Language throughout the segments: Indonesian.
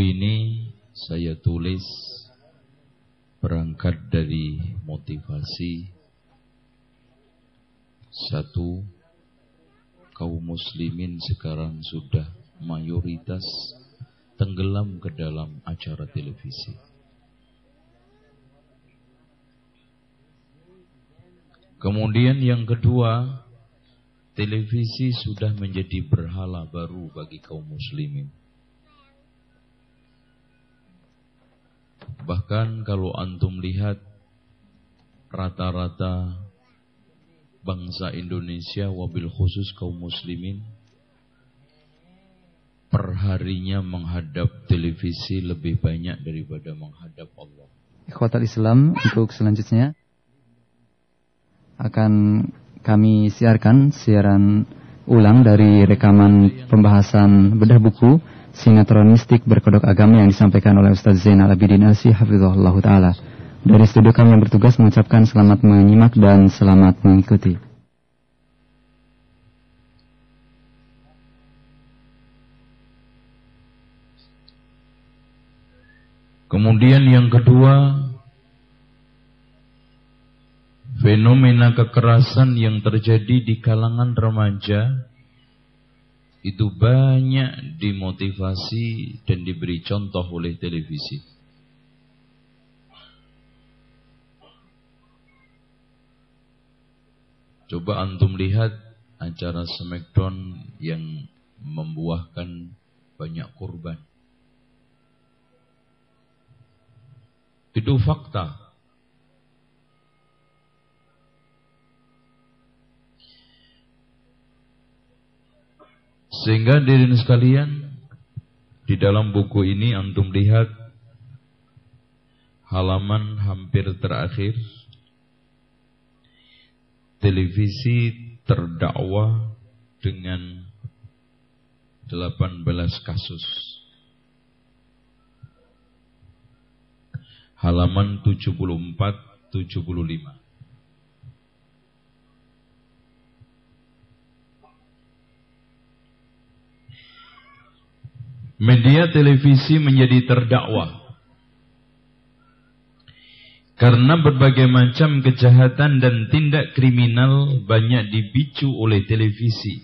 Ini saya tulis berangkat dari motivasi satu kaum muslimin sekarang sudah mayoritas tenggelam ke dalam acara televisi. Kemudian yang kedua, televisi sudah menjadi berhala baru bagi kaum muslimin. Bahkan kalau antum lihat rata-rata bangsa Indonesia wabil khusus kaum muslimin perharinya menghadap televisi lebih banyak daripada menghadap Allah. Ikhwatal Islam untuk selanjutnya akan kami siarkan siaran ulang dari rekaman pembahasan bedah buku sinetron mistik berkodok agama yang disampaikan oleh Ustaz Zainal Abidin Asi Hafizullah Ta'ala. Dari studio kami yang bertugas mengucapkan selamat menyimak dan selamat mengikuti. Kemudian yang kedua, fenomena kekerasan yang terjadi di kalangan remaja itu banyak dimotivasi dan diberi contoh oleh televisi. Coba antum lihat acara Smackdown yang membuahkan banyak korban. Itu fakta. Sehingga diri sekalian di dalam buku ini antum lihat halaman hampir terakhir televisi terdakwa dengan 18 kasus. Halaman 74 75. Media televisi menjadi terdakwa. Karena berbagai macam kejahatan dan tindak kriminal banyak dipicu oleh televisi.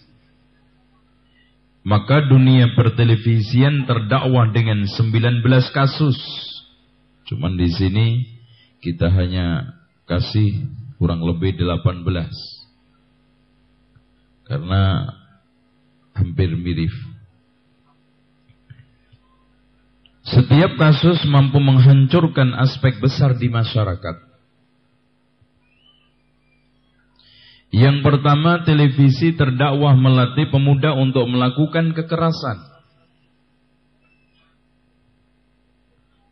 Maka dunia pertelevisian terdakwa dengan 19 kasus. Cuman di sini kita hanya kasih kurang lebih 18. Karena hampir mirip. Setiap kasus mampu menghancurkan aspek besar di masyarakat. Yang pertama, televisi terdakwah melatih pemuda untuk melakukan kekerasan.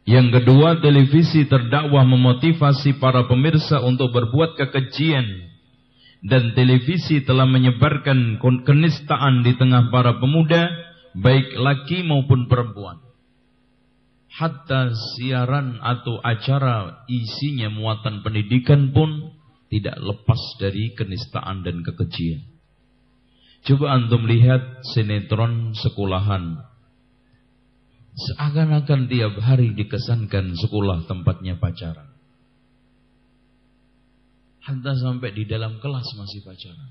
Yang kedua, televisi terdakwah memotivasi para pemirsa untuk berbuat kekejian. Dan televisi telah menyebarkan kenistaan di tengah para pemuda, baik laki maupun perempuan hatta siaran atau acara isinya muatan pendidikan pun tidak lepas dari kenistaan dan kekejian. Coba antum lihat sinetron sekolahan. Seakan-akan tiap hari dikesankan sekolah tempatnya pacaran. Hatta sampai di dalam kelas masih pacaran.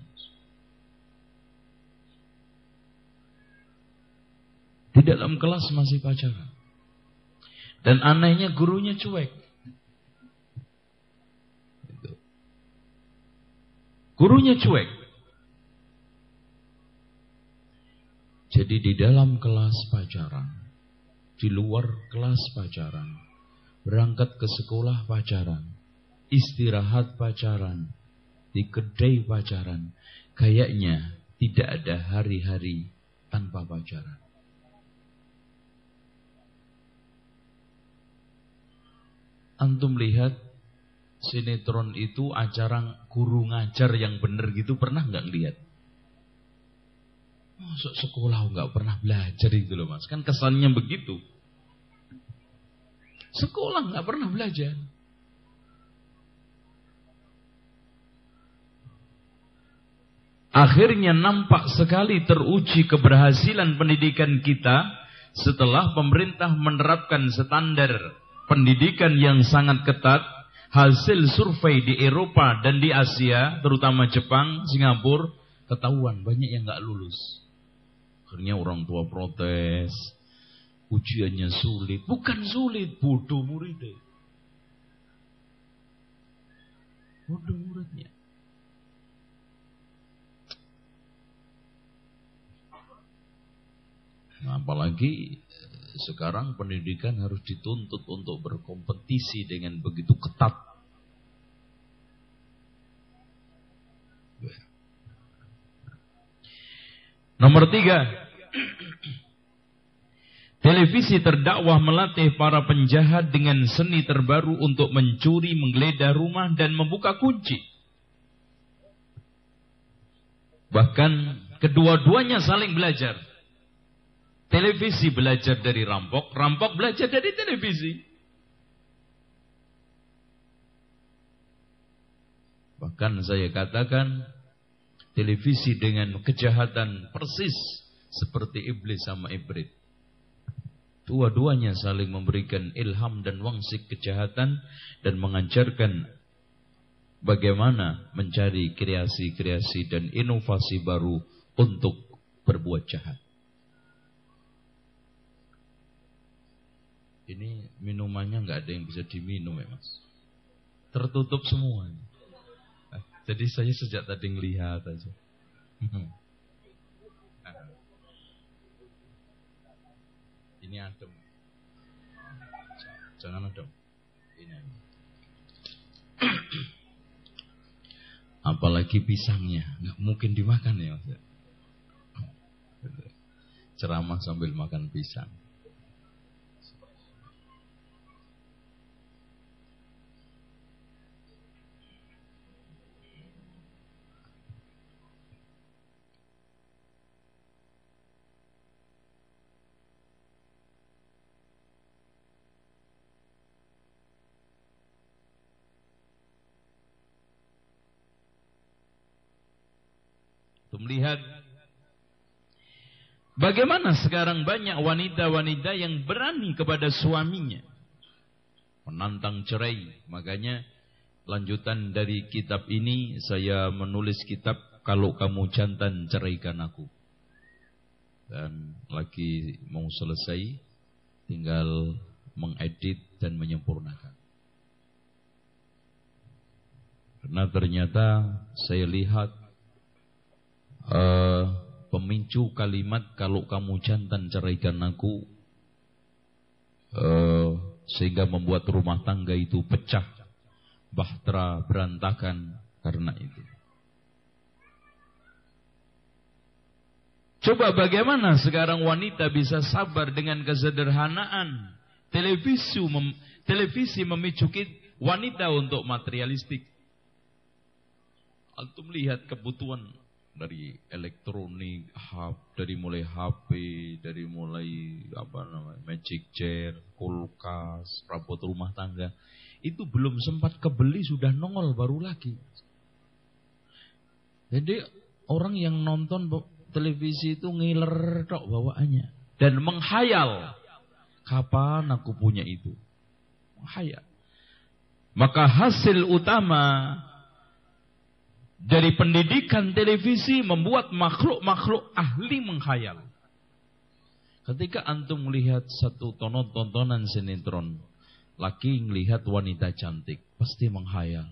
Di dalam kelas masih pacaran. Dan anehnya gurunya cuek. Gurunya cuek. Jadi di dalam kelas pacaran, di luar kelas pacaran, berangkat ke sekolah pacaran, istirahat pacaran, di kedai pacaran, kayaknya tidak ada hari-hari tanpa pacaran. Antum lihat sinetron itu acara guru ngajar yang benar gitu pernah nggak lihat? Masuk sekolah nggak pernah belajar itu loh mas. Kan kesannya begitu. Sekolah nggak pernah belajar. Akhirnya nampak sekali teruji keberhasilan pendidikan kita setelah pemerintah menerapkan standar pendidikan yang sangat ketat, hasil survei di Eropa dan di Asia, terutama Jepang, Singapura, ketahuan banyak yang nggak lulus. Akhirnya orang tua protes, ujiannya sulit. Bukan sulit, bodoh muridnya. Bodoh muridnya. Nah, apalagi sekarang pendidikan harus dituntut untuk berkompetisi dengan begitu ketat. Nomor tiga, televisi terdakwah melatih para penjahat dengan seni terbaru untuk mencuri, menggeledah rumah dan membuka kunci. Bahkan kedua-duanya saling belajar. Televisi belajar dari rampok, rampok belajar dari televisi. Bahkan saya katakan televisi dengan kejahatan persis seperti iblis sama ibrit. Dua-duanya saling memberikan ilham dan wangsik kejahatan dan mengajarkan bagaimana mencari kreasi-kreasi dan inovasi baru untuk berbuat jahat. Ini minumannya nggak ada yang bisa diminum ya mas. Tertutup semua. Eh, jadi saya sejak tadi ngelihat aja. Ini adem. Jangan adem. Ini. Apalagi pisangnya, nggak mungkin dimakan ya mas. Ceramah sambil makan pisang. Melihat bagaimana sekarang banyak wanita-wanita yang berani kepada suaminya menantang cerai. Makanya lanjutan dari kitab ini saya menulis kitab kalau kamu jantan ceraikan aku. Dan lagi mau selesai tinggal mengedit dan menyempurnakan. Karena ternyata saya lihat uh, pemicu kalimat kalau kamu jantan ceraikan aku uh, sehingga membuat rumah tangga itu pecah, bahtera berantakan karena itu. Coba bagaimana sekarang wanita bisa sabar dengan kesederhanaan. Televisi, mem, televisi memicu wanita untuk materialistik. Antum lihat kebutuhan dari elektronik, hub, dari mulai HP, dari mulai apa namanya, magic chair, kulkas, rapot rumah tangga, itu belum sempat kebeli sudah nongol baru lagi. Jadi orang yang nonton televisi itu ngiler tok bawaannya dan menghayal kapan aku punya itu. Menghayal. Maka hasil utama dari pendidikan televisi membuat makhluk-makhluk ahli menghayal. Ketika antum melihat satu tonton tontonan sinetron, laki melihat wanita cantik, pasti menghayal.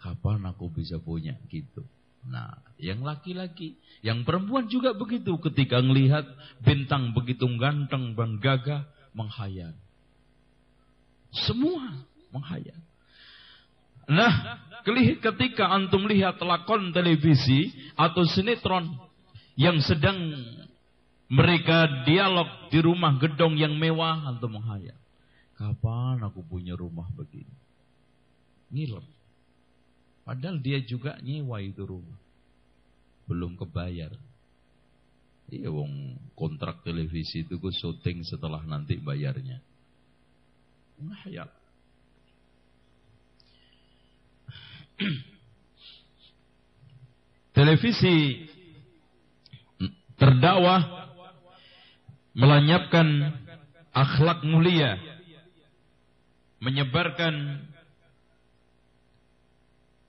Kapan aku bisa punya gitu? Nah, yang laki-laki, yang perempuan juga begitu. Ketika melihat bintang begitu ganteng dan gagah, menghayal. Semua menghayal. Nah, ketika antum lihat lakon televisi atau sinetron yang sedang mereka dialog di rumah gedong yang mewah, antum menghayal. Kapan aku punya rumah begini? Ngiler. Padahal dia juga nyewa itu rumah. Belum kebayar. Iya wong kontrak televisi itu gue syuting setelah nanti bayarnya. Menghayal. Televisi terdakwah melenyapkan akhlak mulia, menyebarkan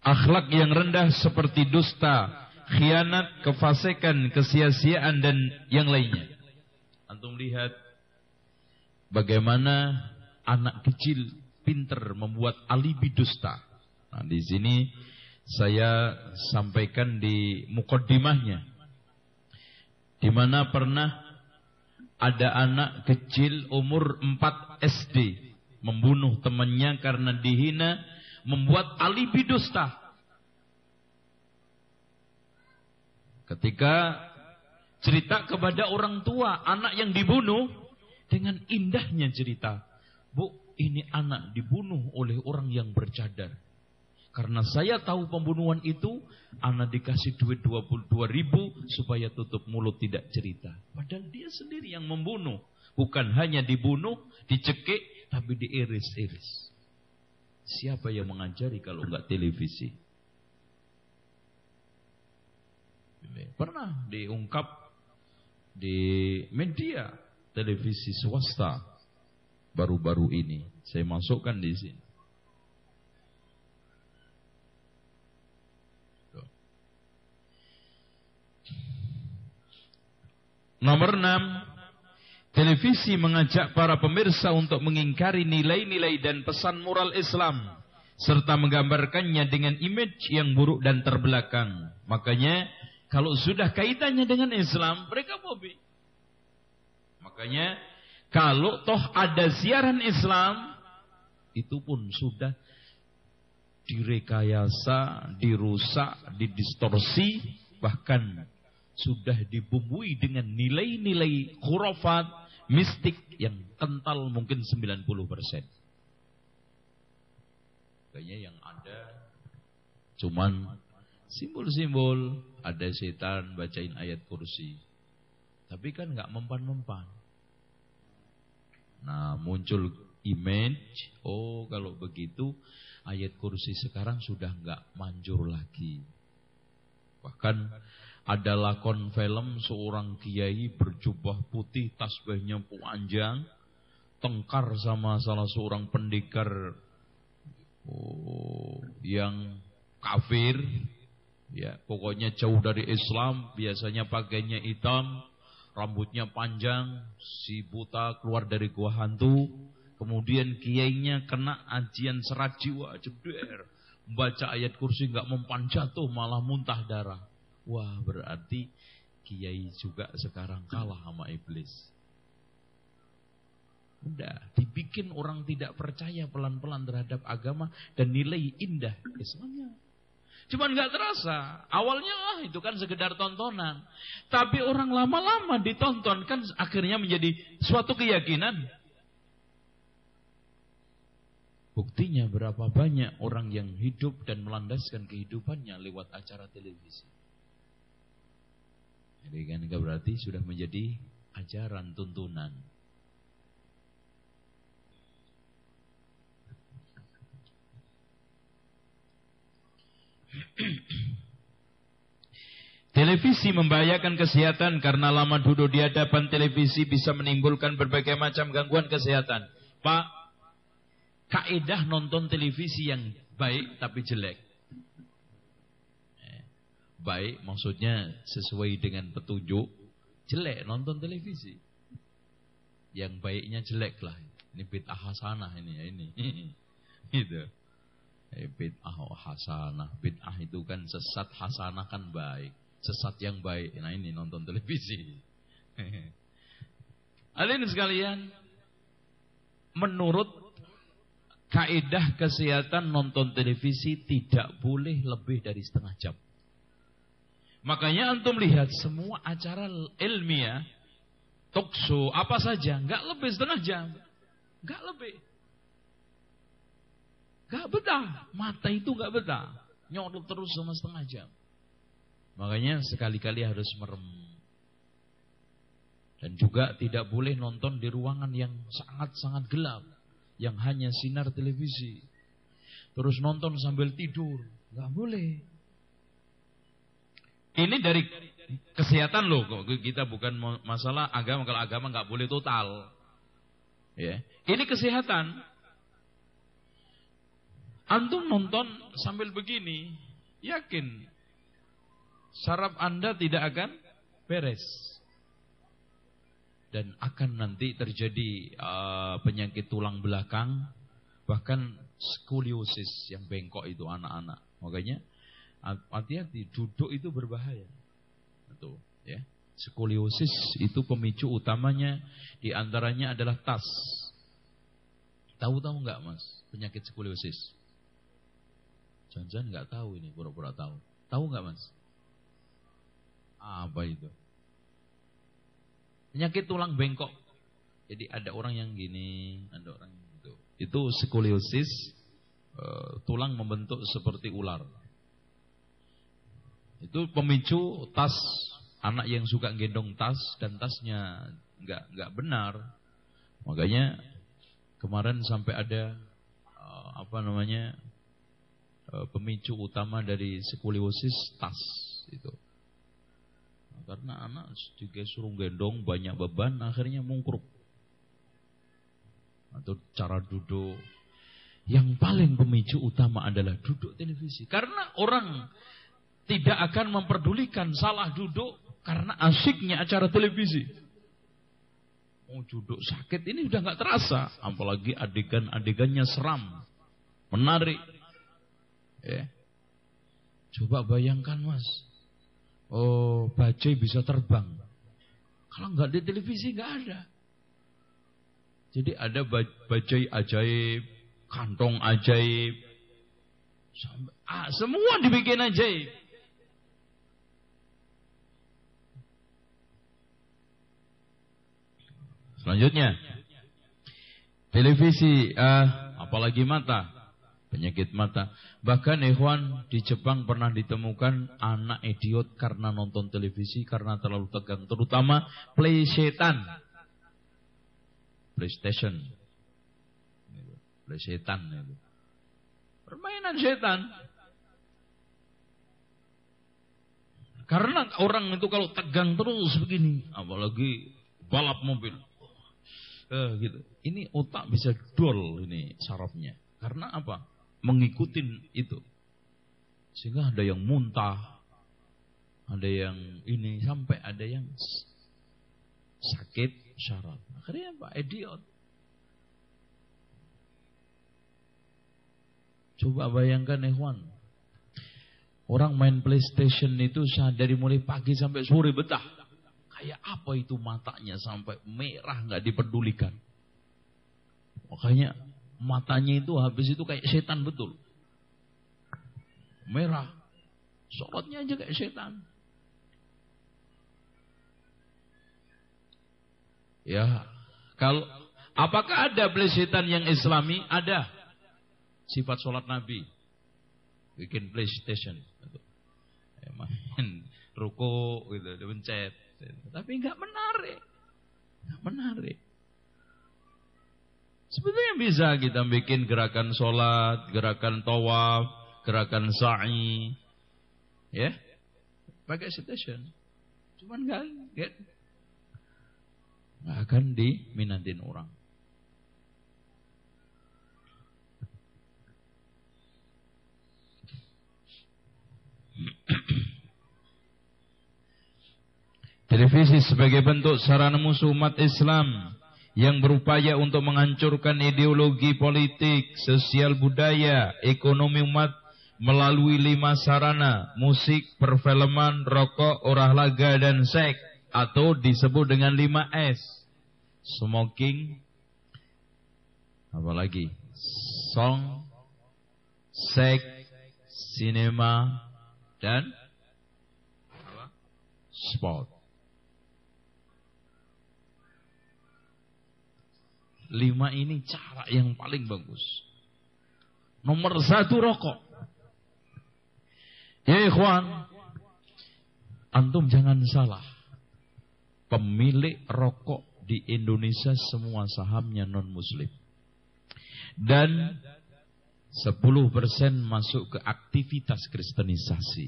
akhlak yang rendah seperti dusta, khianat, kefasikan, kesia-siaan dan yang lainnya. Antum lihat bagaimana anak kecil pinter membuat alibi dusta. Nah, di sini saya sampaikan di mukaddimahnya di mana pernah ada anak kecil umur 4 SD membunuh temannya karena dihina, membuat alibi dusta. Ketika cerita kepada orang tua anak yang dibunuh dengan indahnya cerita, "Bu, ini anak dibunuh oleh orang yang bercadar." Karena saya tahu pembunuhan itu, anak dikasih duit 22 ribu supaya tutup mulut tidak cerita. Padahal dia sendiri yang membunuh. Bukan hanya dibunuh, dicekik, tapi diiris-iris. Siapa yang mengajari kalau enggak televisi? Pernah diungkap di media televisi swasta baru-baru ini. Saya masukkan di sini. Nomor 6 Televisi mengajak para pemirsa untuk mengingkari nilai-nilai dan pesan moral Islam serta menggambarkannya dengan image yang buruk dan terbelakang. Makanya kalau sudah kaitannya dengan Islam, mereka hobi. Makanya kalau toh ada siaran Islam, itu pun sudah direkayasa, dirusak, didistorsi, bahkan sudah dibumbui dengan nilai-nilai khurafat, mistik yang kental mungkin 90%. Kayaknya yang ada cuman simbol-simbol, ada setan bacain ayat kursi. Tapi kan nggak mempan-mempan. Nah, muncul image, oh kalau begitu ayat kursi sekarang sudah nggak manjur lagi. Bahkan ada lakon film seorang kiai berjubah putih, tasbihnya panjang, tengkar sama salah seorang pendekar oh, yang kafir, ya pokoknya jauh dari Islam, biasanya pakainya hitam, rambutnya panjang, si buta keluar dari gua hantu, kemudian kiainya kena ajian serat jiwa, jeder, baca ayat kursi nggak mempan jatuh malah muntah darah. Wah berarti kiai juga sekarang kalah sama iblis. Udah, dibikin orang tidak percaya pelan-pelan terhadap agama dan nilai indah Islamnya. Cuman nggak terasa. Awalnya ah itu kan sekedar tontonan. Tapi orang lama-lama ditonton kan akhirnya menjadi suatu keyakinan. Buktinya berapa banyak orang yang hidup dan melandaskan kehidupannya lewat acara televisi. Jadi kan berarti sudah menjadi ajaran tuntunan. Televisi membahayakan kesehatan karena lama duduk di hadapan televisi bisa menimbulkan berbagai macam gangguan kesehatan. Pak, kaidah nonton televisi yang baik tapi jelek baik maksudnya sesuai dengan petunjuk jelek nonton televisi. Yang baiknya jelek lah. Ini bid'ah hasanah ini ya ini. Gitu. Eh, bid'ah hasanah. Bid'ah itu kan sesat hasanah kan baik. Sesat yang baik. Nah ini nonton televisi. Alin sekalian menurut kaidah kesehatan nonton televisi tidak boleh lebih dari setengah jam Makanya antum lihat semua acara ilmiah, talkshow, apa saja, nggak lebih setengah jam. nggak lebih. nggak betah. Mata itu nggak betah. Nyodok terus sama setengah jam. Makanya sekali-kali harus merem. Dan juga tidak boleh nonton di ruangan yang sangat-sangat gelap. Yang hanya sinar televisi. Terus nonton sambil tidur. nggak boleh. Ini dari kesehatan loh, kita bukan masalah agama kalau agama nggak boleh total. Ya, ini kesehatan. Antum nonton sambil begini, yakin saraf Anda tidak akan beres dan akan nanti terjadi uh, penyakit tulang belakang bahkan skoliosis yang bengkok itu anak-anak. Makanya hati-hati duduk itu berbahaya. Betul, ya. Skoliosis itu pemicu utamanya di antaranya adalah tas. Tahu-tahu nggak mas penyakit skoliosis? Jangan-jangan nggak tahu ini, pura-pura tahu. Tahu nggak mas? Apa itu? Penyakit tulang bengkok. Jadi ada orang yang gini, ada orang yang gitu. Itu skoliosis, uh, tulang membentuk seperti ular. Itu pemicu tas anak yang suka gendong tas dan tasnya nggak nggak benar. Makanya kemarin sampai ada uh, apa namanya uh, pemicu utama dari skoliosis tas itu. Karena anak juga suruh gendong banyak beban akhirnya mungkruk. Atau cara duduk. Yang paling pemicu utama adalah duduk televisi. Karena orang tidak akan memperdulikan salah duduk karena asiknya acara televisi. Mau oh, duduk sakit ini udah nggak terasa, apalagi adegan-adegannya seram, menarik. Ya. Coba bayangkan mas, Oh, bajai bisa terbang. Kalau nggak di televisi nggak ada. Jadi ada bajai ajaib, kantong ajaib, ah, semua dibikin ajaib. Selanjutnya, televisi, uh, apalagi mata penyakit mata. Bahkan ikhwan di Jepang pernah ditemukan anak idiot karena nonton televisi karena terlalu tegang, terutama play setan. PlayStation. Play setan. Permainan setan. Karena orang itu kalau tegang terus begini, apalagi balap mobil. Eh, gitu. Ini otak bisa dol ini sarafnya. Karena apa? mengikuti itu. Sehingga ada yang muntah, ada yang ini sampai ada yang sakit syarat. Akhirnya Pak idiot. Coba bayangkan Ikhwan. Orang main PlayStation itu dari mulai pagi sampai sore betah. Kayak apa itu matanya sampai merah nggak dipedulikan. Makanya matanya itu habis itu kayak setan betul. Merah. Sholatnya aja kayak setan. Ya, kalau apakah ada setan yang islami? Ada. Sifat sholat Nabi. Bikin PlayStation. Main ruko gitu, dipencet. Tapi nggak menarik. Nggak menarik. Sebetulnya bisa kita bikin gerakan sholat, gerakan tawaf, gerakan sa'i. Ya. Pakai station. Cuman enggak, enggak akan diminatin orang. Televisi sebagai bentuk sarana musuh umat Islam yang berupaya untuk menghancurkan ideologi politik, sosial budaya, ekonomi umat melalui lima sarana, musik, perfilman, rokok, olahraga, dan seks, atau disebut dengan lima S. Smoking, apalagi song, seks, sinema, dan sport. Lima ini cara yang paling bagus. Nomor satu rokok. Ya ikhwan. Antum jangan salah. Pemilik rokok di Indonesia semua sahamnya non muslim. Dan 10% masuk ke aktivitas kristenisasi.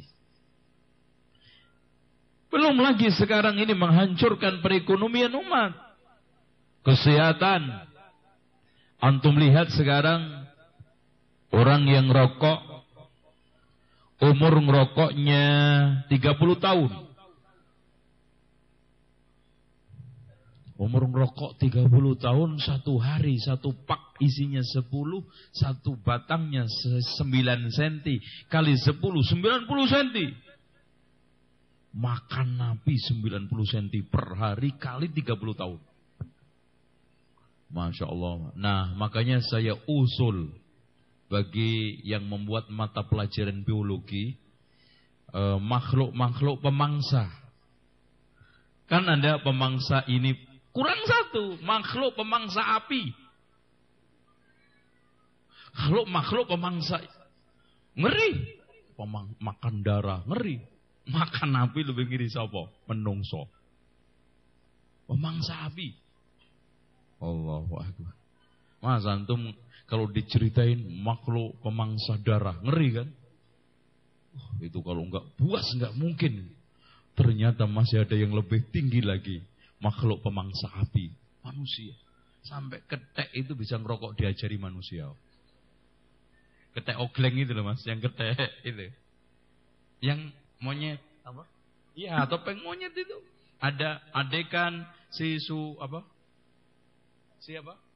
Belum lagi sekarang ini menghancurkan perekonomian umat. Kesehatan. Antum lihat sekarang orang yang rokok umur ngerokoknya 30 tahun. Umur ngerokok 30 tahun, satu hari, satu pak isinya 10, satu batangnya 9 cm, kali 10, 90 cm. Makan Nabi 90 cm per hari kali 30 tahun. Masya Allah. Nah makanya saya usul bagi yang membuat mata pelajaran biologi eh, makhluk-makhluk pemangsa. Kan ada pemangsa ini kurang satu, makhluk pemangsa api. Kalau makhluk pemangsa ngeri, Pemang, makan darah ngeri, makan api lebih ngeri siapa? Menungso. Pemangsa api. Allahu Akbar. Mas antum kalau diceritain makhluk pemangsa darah, ngeri kan? Oh, itu kalau enggak puas enggak mungkin. Ternyata masih ada yang lebih tinggi lagi. Makhluk pemangsa api, manusia. Sampai ketek itu bisa ngerokok diajari manusia. Ketek ogleng itu loh mas, yang ketek itu. Yang monyet, apa? Iya, topeng monyet itu. Ada adekan si su apa? Siapa?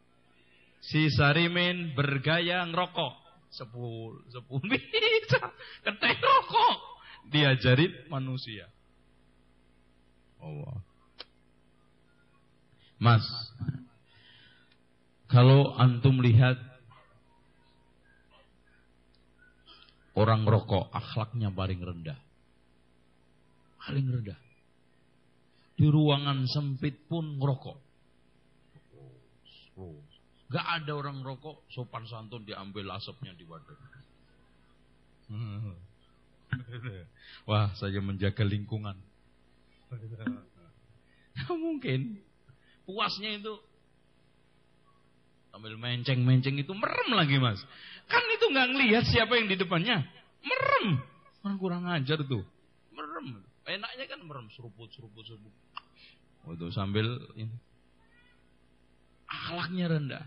si Sarimin bergaya ngerokok. Sepul, sepul bisa. Ketek rokok. Diajarin manusia. Allah. Mas, kalau antum lihat orang rokok akhlaknya paling rendah. Paling rendah. Di ruangan sempit pun ngerokok. Oh. Gak ada orang rokok sopan santun diambil asapnya di wadah. Wah, saya menjaga lingkungan. Mungkin. Puasnya itu ambil menceng-menceng itu merem lagi mas. Kan itu nggak ngelihat siapa yang di depannya. Merem. Orang kurang ajar tuh. Merem. Enaknya kan merem seruput seruput seruput. Itu sambil ini. Akhlaknya rendah.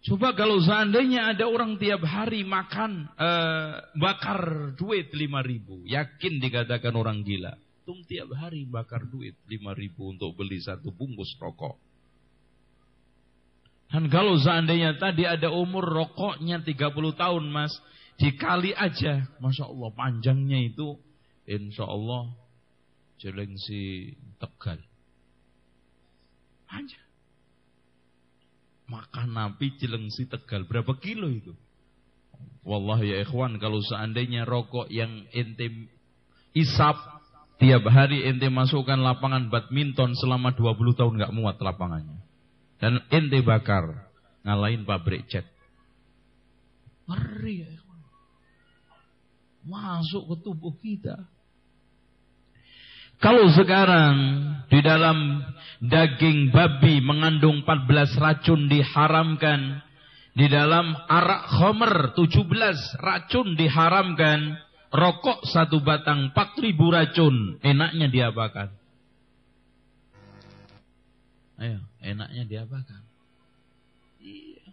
Coba kalau seandainya ada orang tiap hari makan uh, bakar duit lima ribu, yakin dikatakan orang gila. Tum tiap hari bakar duit lima ribu untuk beli satu bungkus rokok. Dan kalau seandainya tadi ada umur rokoknya 30 tahun mas, dikali aja, masya Allah panjangnya itu, insya Allah jelengsi tegal. Panjang. Makan Nabi Cilengsi Tegal berapa kilo itu? Wallahi ya ikhwan kalau seandainya rokok yang ente isap tiap hari ente masukkan lapangan badminton selama 20 tahun nggak muat lapangannya. Dan ente bakar ngalahin pabrik cat. Ngeri ya ikhwan. Masuk ke tubuh kita. Kalau sekarang di dalam daging babi mengandung 14 racun diharamkan, di dalam arak khomer 17 racun diharamkan, rokok satu batang 4000 racun, enaknya diapakan? Ayo, enaknya diapakan? Iya.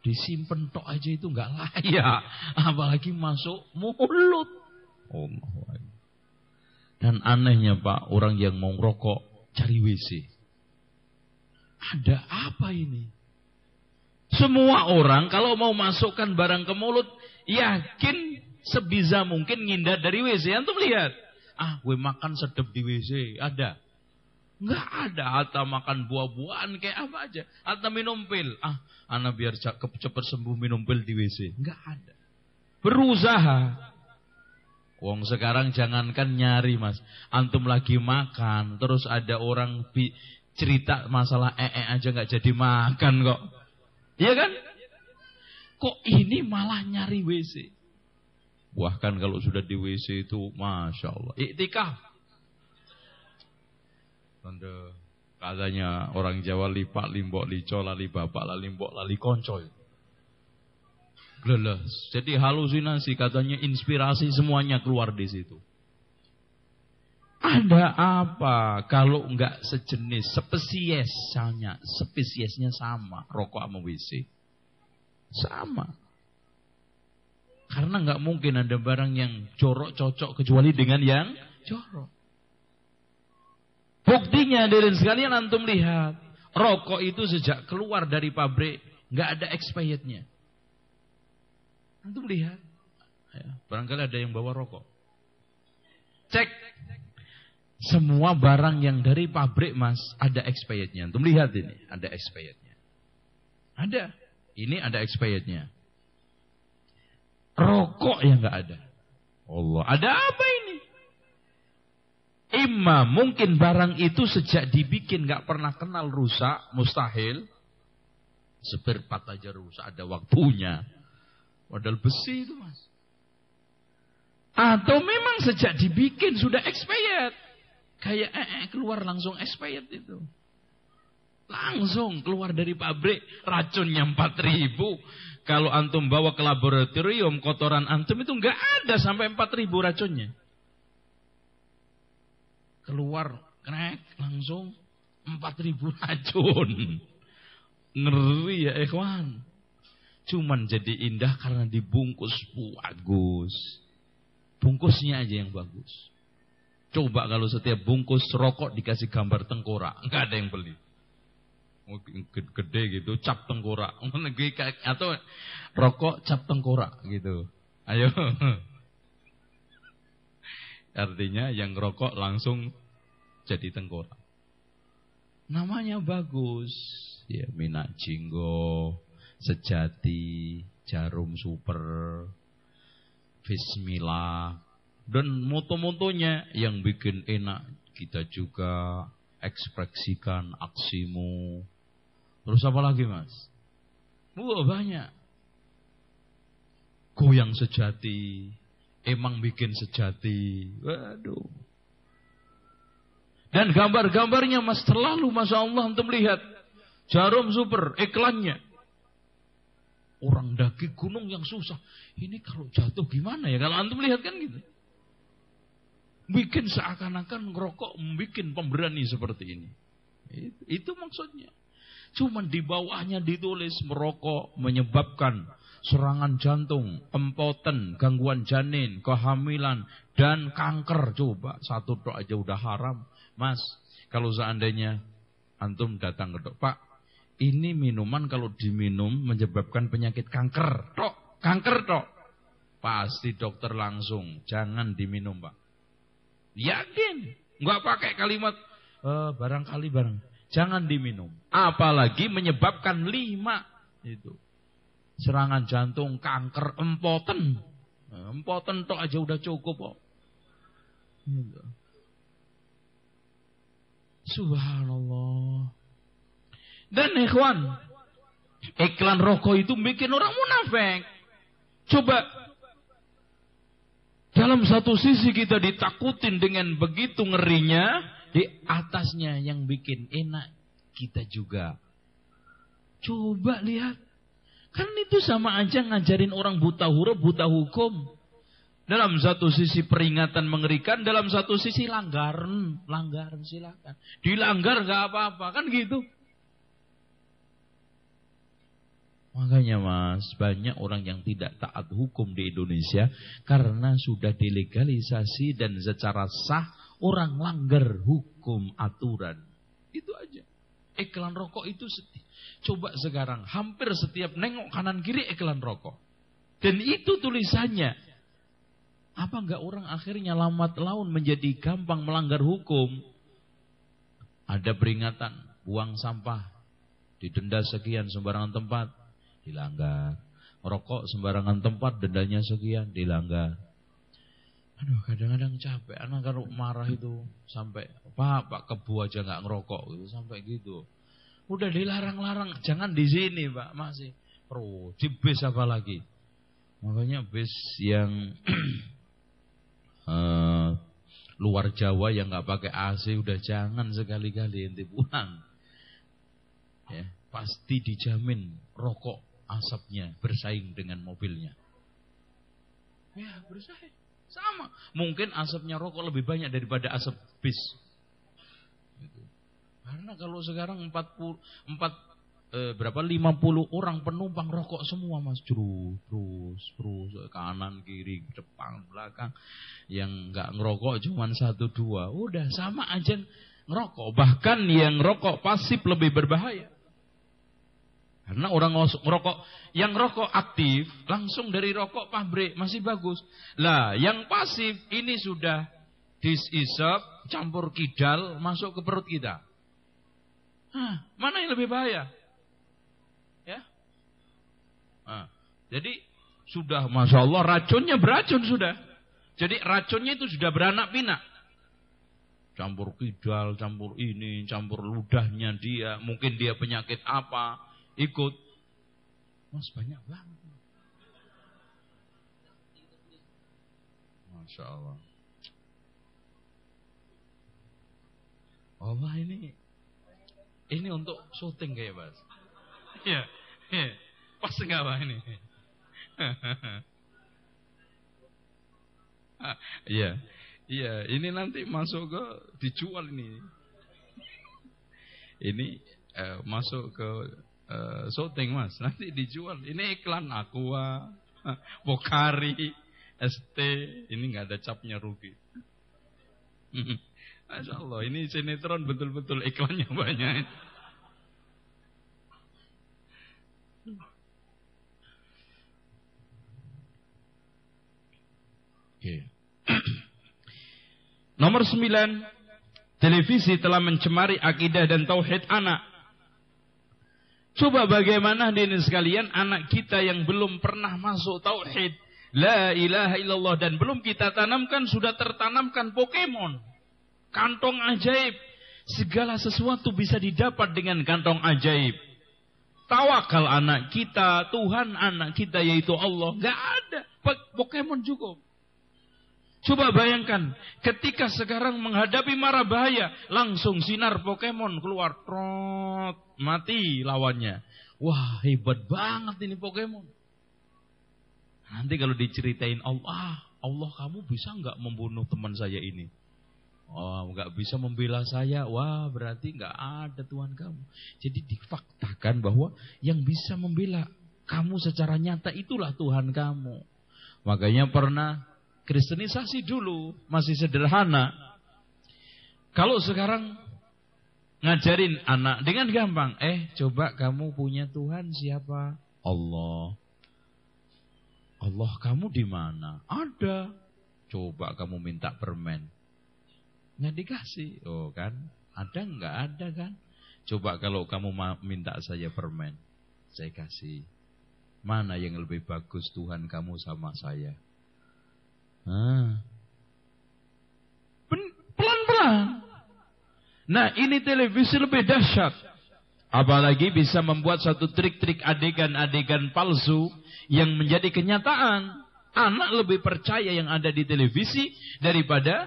Disimpan tok aja itu nggak layak, apalagi masuk mulut. Oh, dan anehnya Pak, orang yang mau rokok cari WC. Ada apa ini? Semua orang kalau mau masukkan barang ke mulut, yakin sebisa mungkin ngindar dari WC. Antum lihat. Ah, gue makan sedep di WC. Ada. Enggak ada. Atau makan buah-buahan kayak apa aja. Atau minum pil. Ah, anak biar cepat sembuh minum pil di WC. Enggak ada. Berusaha. Wong sekarang jangankan nyari mas, antum lagi makan, terus ada orang bi cerita masalah ee -e aja nggak jadi makan kok, iya kan? Kok ini malah nyari WC? Bahkan kalau sudah di WC itu, masya Allah, iktikaf. Tanda katanya orang Jawa lipak limbok lico lali bapak lali mbok lali konco. Leles. Jadi halusinasi katanya inspirasi semuanya keluar di situ. Ada apa kalau enggak sejenis, spesies misalnya, spesiesnya sama, rokok sama WC. Sama. Karena enggak mungkin ada barang yang jorok cocok kecuali dengan yang jorok. Buktinya dari sekalian antum lihat, rokok itu sejak keluar dari pabrik enggak ada expirednya. Antum lihat, ya, barangkali ada yang bawa rokok. Cek semua barang yang dari pabrik mas ada expirednya. Untuk lihat ini ada expirednya. Ada. Ini ada expirednya. Rokok yang nggak ada. Allah, ada apa ini? Ima mungkin barang itu sejak dibikin nggak pernah kenal rusak, mustahil. Seperpat aja rusak, ada waktunya. Modal besi itu mas. Atau memang sejak dibikin sudah expired. Kayak eh, eh, keluar langsung expired itu. Langsung keluar dari pabrik racunnya 4000. Kalau antum bawa ke laboratorium kotoran antum itu nggak ada sampai 4000 racunnya. Keluar krek langsung 4000 racun. Ngeri ya ikhwan. Cuman jadi indah karena dibungkus bagus. Bungkusnya aja yang bagus. Coba kalau setiap bungkus rokok dikasih gambar tengkorak, nggak ada yang beli. Gede gitu, cap tengkorak. Atau rokok cap tengkorak gitu. Ayo. Artinya yang rokok langsung jadi tengkorak. Namanya bagus. Ya, minat jinggo, sejati, jarum super, bismillah, dan moto-motonya yang bikin enak kita juga ekspresikan aksimu. Terus apa lagi mas? Wah banyak. Goyang sejati. Emang bikin sejati. Waduh. Dan gambar-gambarnya mas terlalu Masya Allah untuk melihat. Jarum super iklannya. Orang daki gunung yang susah. Ini kalau jatuh gimana ya? Kalau antum lihat kan gitu. Bikin seakan-akan ngerokok, bikin pemberani seperti ini. Itu, itu maksudnya. Cuman di bawahnya ditulis merokok menyebabkan serangan jantung, empoten, gangguan janin, kehamilan, dan kanker. Coba satu dok aja udah haram. Mas, kalau seandainya antum datang ke dok, Pak, ini minuman kalau diminum menyebabkan penyakit kanker. Dok, kanker dok. Pasti dokter langsung, jangan diminum Pak. Yakin. Nggak pakai kalimat e, barangkali barang. Jangan diminum. Apalagi menyebabkan lima itu. Serangan jantung, kanker, empoten. Empoten tok aja udah cukup kok. Gitu. Subhanallah. Dan ikhwan, iklan rokok itu bikin orang munafik. Coba dalam satu sisi kita ditakutin dengan begitu ngerinya, di atasnya yang bikin enak kita juga. Coba lihat. Kan itu sama aja ngajarin orang buta huruf, buta hukum. Dalam satu sisi peringatan mengerikan, dalam satu sisi langgaran. Langgaran silakan. Dilanggar gak apa-apa, kan gitu. Makanya mas, banyak orang yang tidak taat hukum di Indonesia karena sudah delegalisasi dan secara sah orang langgar hukum aturan. Itu aja. Iklan rokok itu seti. Coba sekarang hampir setiap nengok kanan kiri iklan rokok. Dan itu tulisannya. Apa enggak orang akhirnya lambat laun menjadi gampang melanggar hukum? Ada peringatan, buang sampah, didenda sekian sembarangan tempat dilanggar. Rokok sembarangan tempat dendanya sekian dilanggar. Aduh kadang-kadang capek anak kalau marah itu sampai pak pak kebu aja nggak ngerokok gitu sampai gitu. Udah dilarang-larang jangan di sini pak masih pro di bis apa lagi. Makanya bis yang uh, luar Jawa yang nggak pakai AC udah jangan sekali-kali ente pulang. Ya, pasti dijamin rokok asapnya bersaing dengan mobilnya? Ya, bersaing. Sama. Mungkin asapnya rokok lebih banyak daripada asap bis. Gitu. Karena kalau sekarang 40 4 eh, berapa 50 orang penumpang rokok semua Mas. Terus terus terus kanan kiri depan belakang. Yang nggak ngerokok cuma satu dua. Udah sama aja ngerokok. Bahkan yang rokok pasif lebih berbahaya. Karena orang ngerokok, yang rokok aktif langsung dari rokok pabrik masih bagus. Lah, yang pasif ini sudah disisap, campur kidal, masuk ke perut kita. Hah, mana yang lebih bahaya? Ya. Nah, jadi sudah, masya Allah, racunnya beracun sudah. Jadi racunnya itu sudah beranak pinak. Campur kidal, campur ini, campur ludahnya dia, mungkin dia penyakit apa, ikut. Mas banyak banget. Masya Allah. Allah ini ini untuk syuting kayak mas. Iya, iya. Pas enggak pak ini? Iya, iya. Ini nanti masuk ke dijual ini. Ini eh, masuk ke uh, syuting mas, nanti dijual. Ini iklan Aqua, Pokari, ST, ini nggak ada capnya rugi. Masya Allah, ini sinetron betul-betul iklannya banyak. Oke. Nomor sembilan, televisi telah mencemari akidah dan tauhid anak. Coba bagaimana ini sekalian anak kita yang belum pernah masuk tauhid. La ilaha illallah dan belum kita tanamkan sudah tertanamkan Pokemon. Kantong ajaib. Segala sesuatu bisa didapat dengan kantong ajaib. Tawakal anak kita, Tuhan anak kita yaitu Allah. Gak ada. Pokemon cukup. Coba bayangkan, ketika sekarang menghadapi mara bahaya, langsung sinar Pokemon keluar, trot, mati lawannya. Wah, hebat banget ini Pokemon. Nanti kalau diceritain Allah, Allah kamu bisa nggak membunuh teman saya ini? Oh, nggak bisa membela saya. Wah, berarti nggak ada Tuhan kamu. Jadi difaktakan bahwa yang bisa membela kamu secara nyata itulah Tuhan kamu. Makanya pernah Kristenisasi dulu masih sederhana. Kalau sekarang ngajarin anak dengan gampang, eh coba kamu punya Tuhan siapa? Allah. Allah kamu di mana? Ada. Coba kamu minta permen. Nggak dikasih. Oh kan? Ada nggak ada kan? Coba kalau kamu minta saya permen, saya kasih. Mana yang lebih bagus Tuhan kamu sama saya? Pelan-pelan. Nah ini televisi lebih dahsyat. Apalagi bisa membuat satu trik-trik adegan-adegan palsu yang menjadi kenyataan. Anak lebih percaya yang ada di televisi daripada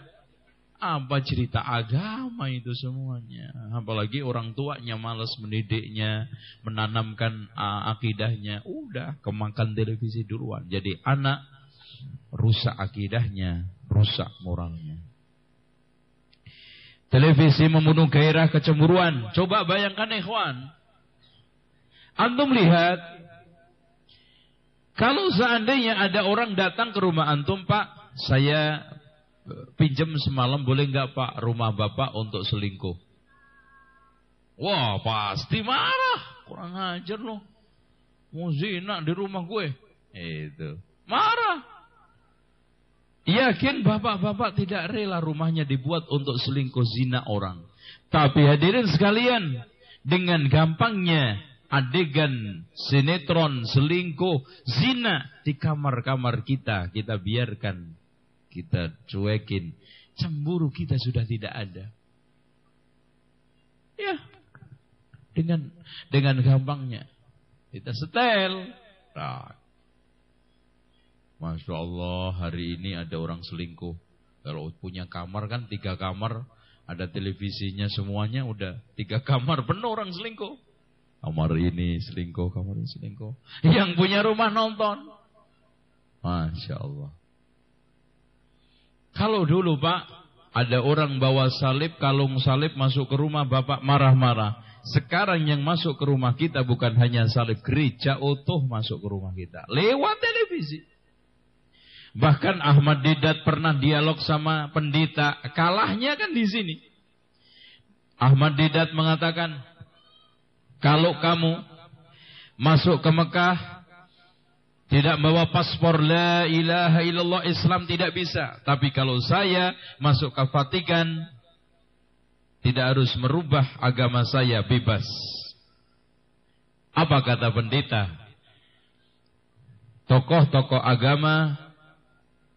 apa cerita agama itu semuanya. Apalagi orang tuanya malas mendidiknya, menanamkan uh, akidahnya. Udah kemakan televisi duluan. Jadi anak rusak akidahnya, rusak moralnya. Televisi membunuh gairah kecemburuan. Coba bayangkan ikhwan. Antum lihat. Kalau seandainya ada orang datang ke rumah antum, Pak, saya eh, pinjam semalam boleh nggak Pak rumah Bapak untuk selingkuh? Wah, pasti marah. Kurang ajar loh. Mau zina di rumah gue. Itu. Marah. Yakin bapak-bapak tidak rela rumahnya dibuat untuk selingkuh zina orang. Tapi hadirin sekalian, dengan gampangnya adegan sinetron selingkuh zina di kamar-kamar kita, kita biarkan, kita cuekin. Cemburu kita sudah tidak ada. Ya, dengan dengan gampangnya kita setel. Nah, Masya Allah hari ini ada orang selingkuh. Kalau punya kamar kan tiga kamar, ada televisinya semuanya udah tiga kamar penuh orang selingkuh. Kamar ini selingkuh, kamar ini selingkuh. Yang punya rumah nonton. Masya Allah. Kalau dulu Pak, ada orang bawa salib, kalung salib masuk ke rumah Bapak marah-marah. Sekarang yang masuk ke rumah kita bukan hanya salib gereja utuh masuk ke rumah kita. Lewat televisi. Bahkan Ahmad Didat pernah dialog sama pendeta. Kalahnya kan di sini. Ahmad Didat mengatakan, kalau kamu masuk ke Mekah tidak bawa paspor la ilaha illallah Islam tidak bisa. Tapi kalau saya masuk ke Vatikan tidak harus merubah agama saya bebas. Apa kata pendeta? Tokoh-tokoh agama,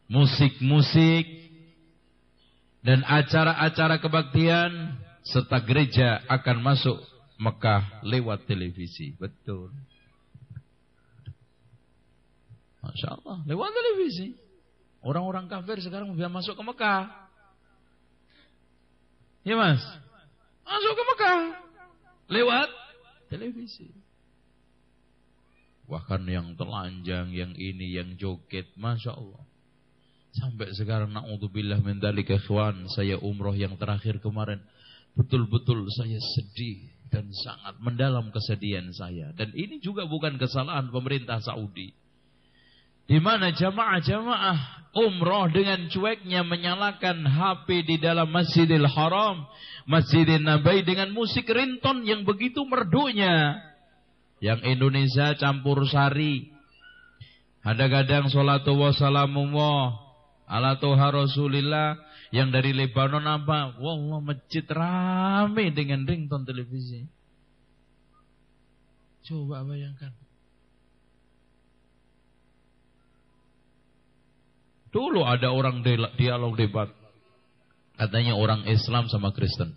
musik-musik, dan acara-acara kebaktian serta gereja akan masuk Mekah lewat televisi. Betul. Masya Allah, lewat televisi. Orang-orang kafir sekarang bisa masuk ke Mekah. Ya mas, masuk ke Mekah lewat televisi. Bahkan yang telanjang, yang ini, yang joget, masya Allah. Sampai sekarang naudzubillah min dzalika ikhwan, saya umroh yang terakhir kemarin betul-betul saya sedih dan sangat mendalam kesedihan saya. Dan ini juga bukan kesalahan pemerintah Saudi. Di mana jamaah-jamaah umroh dengan cueknya menyalakan HP di dalam Masjidil Haram, Masjidil Nabi dengan musik rinton yang begitu merdunya. Yang Indonesia campur sari. Ada kadang salatu wassalamullah ala tuha Rasulillah yang dari Lebanon apa? Wallah masjid rame dengan ringtone televisi. Coba bayangkan. Dulu ada orang dialog debat. Katanya orang Islam sama Kristen.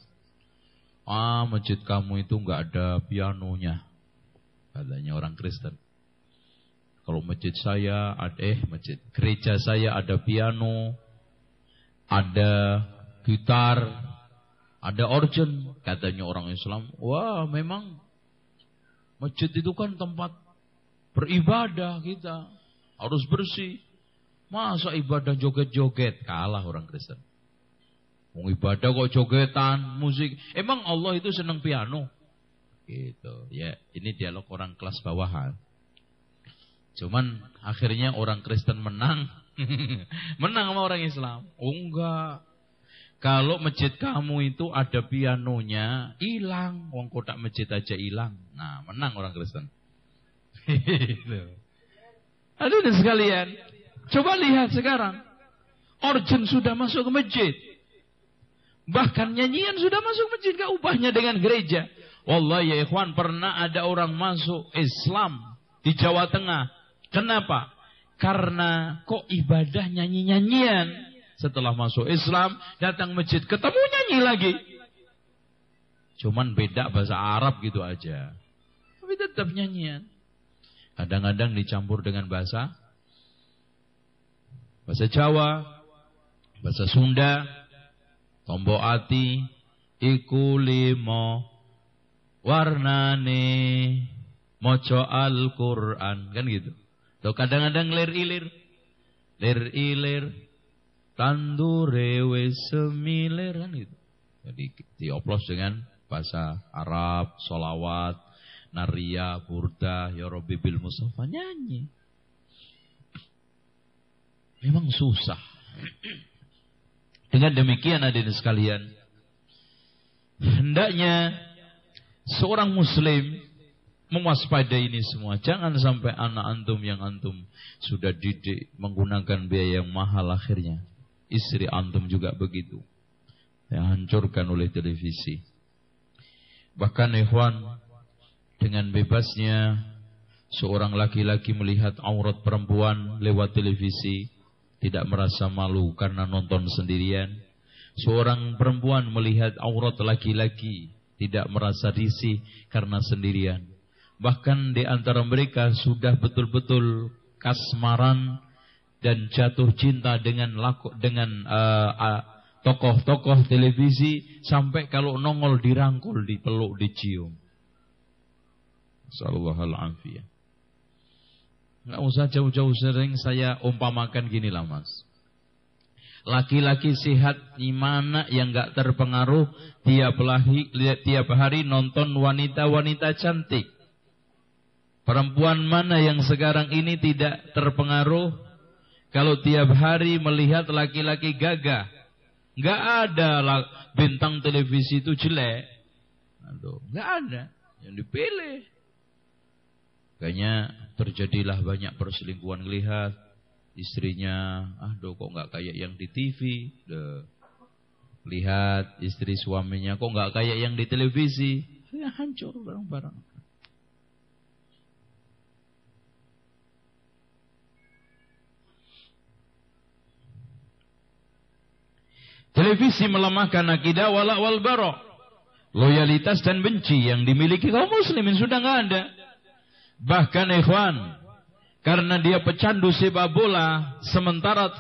Ah, masjid kamu itu nggak ada pianonya. Katanya orang Kristen. Kalau masjid saya ada eh masjid gereja saya ada piano, ada gitar, ada organ, katanya orang Islam. Wah, memang masjid itu kan tempat beribadah kita. Harus bersih. Masa ibadah joget-joget kalah orang Kristen. Mau ibadah kok jogetan, musik. Emang Allah itu senang piano? Gitu. Ya, ini dialog orang kelas bawahan. Cuman akhirnya orang Kristen menang. menang sama orang Islam. Oh enggak. Kalau masjid kamu itu ada pianonya, hilang. Wong kotak masjid aja hilang. Nah, menang orang Kristen. Aduh sekalian. Coba lihat sekarang. Organ sudah masuk ke masjid. Bahkan nyanyian sudah masuk masjid. Gak ubahnya dengan gereja. Wallah ya ikhwan pernah ada orang masuk Islam di Jawa Tengah Kenapa? Karena kok ibadah nyanyi-nyanyian. Setelah masuk Islam, datang masjid, ketemu nyanyi lagi. Cuman beda bahasa Arab gitu aja. Tapi tetap nyanyian. Kadang-kadang dicampur dengan bahasa bahasa Jawa, bahasa Sunda, tombo ati, iku limo, warnane, moco Al-Quran. Kan gitu. Tuh kadang-kadang lir ilir. Lir ilir. Tandure wis semilir kan gitu. Jadi dioplos dengan bahasa Arab, solawat, naria, burda, ya Rabbi bil musafa nyanyi. Memang susah. Dengan demikian hadirin sekalian, hendaknya seorang muslim mewaspadai ini semua. Jangan sampai anak antum yang antum sudah didik menggunakan biaya yang mahal akhirnya. Istri antum juga begitu. Yang hancurkan oleh televisi. Bahkan ikhwan dengan bebasnya seorang laki-laki melihat aurat perempuan lewat televisi tidak merasa malu karena nonton sendirian. Seorang perempuan melihat aurat laki-laki tidak merasa risih karena sendirian Bahkan di antara mereka sudah betul-betul kasmaran dan jatuh cinta dengan laku, dengan uh, uh, tokoh-tokoh televisi sampai kalau nongol dirangkul, dipeluk, dicium. Sallallahu alaihi Nggak usah jauh-jauh sering saya umpamakan gini lah mas. Laki-laki sehat mana yang nggak terpengaruh tiap hari, tiap hari nonton wanita-wanita cantik. Perempuan mana yang sekarang ini tidak terpengaruh kalau tiap hari melihat laki-laki gagah. Nggak ada bintang televisi itu jelek. Aduh, nggak ada yang dipilih. Kayaknya terjadilah banyak perselingkuhan lihat istrinya, aduh kok nggak kayak yang di TV. Duh. Lihat istri suaminya kok nggak kayak yang di televisi. Ya hancur barang-barang. Televisi melemahkan akidah wala wal barok. Loyalitas dan benci yang dimiliki kaum muslimin sudah nggak ada. Bahkan ikhwan, karena dia pecandu sepak bola, sementara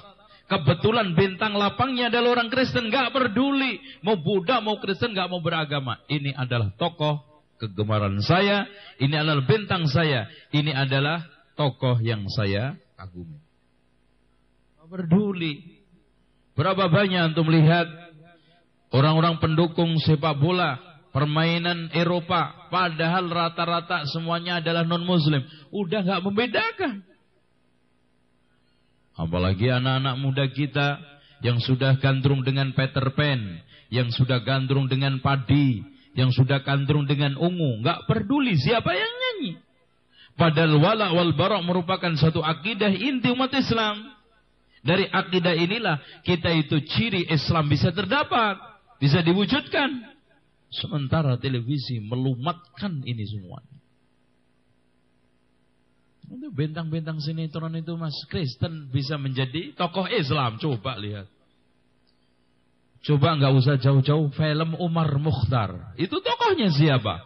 kebetulan bintang lapangnya adalah orang Kristen, nggak peduli mau Buddha mau Kristen nggak mau beragama. Ini adalah tokoh kegemaran saya, ini adalah bintang saya, ini adalah tokoh yang saya kagumi. Peduli. Berapa banyak untuk melihat orang-orang pendukung sepak bola permainan Eropa, padahal rata-rata semuanya adalah non-muslim. Udah nggak membedakan. Apalagi anak-anak muda kita yang sudah gandrung dengan Peter Pan, yang sudah gandrung dengan padi, yang sudah gandrung dengan ungu, nggak peduli siapa yang nyanyi. Padahal wala wal barok merupakan satu akidah inti umat Islam. Dari akidah inilah kita itu ciri Islam bisa terdapat, bisa diwujudkan. Sementara televisi melumatkan ini semua. Itu bentang-bentang sinetron itu Mas Kristen bisa menjadi tokoh Islam. Coba lihat. Coba nggak usah jauh-jauh film Umar Mukhtar. Itu tokohnya siapa?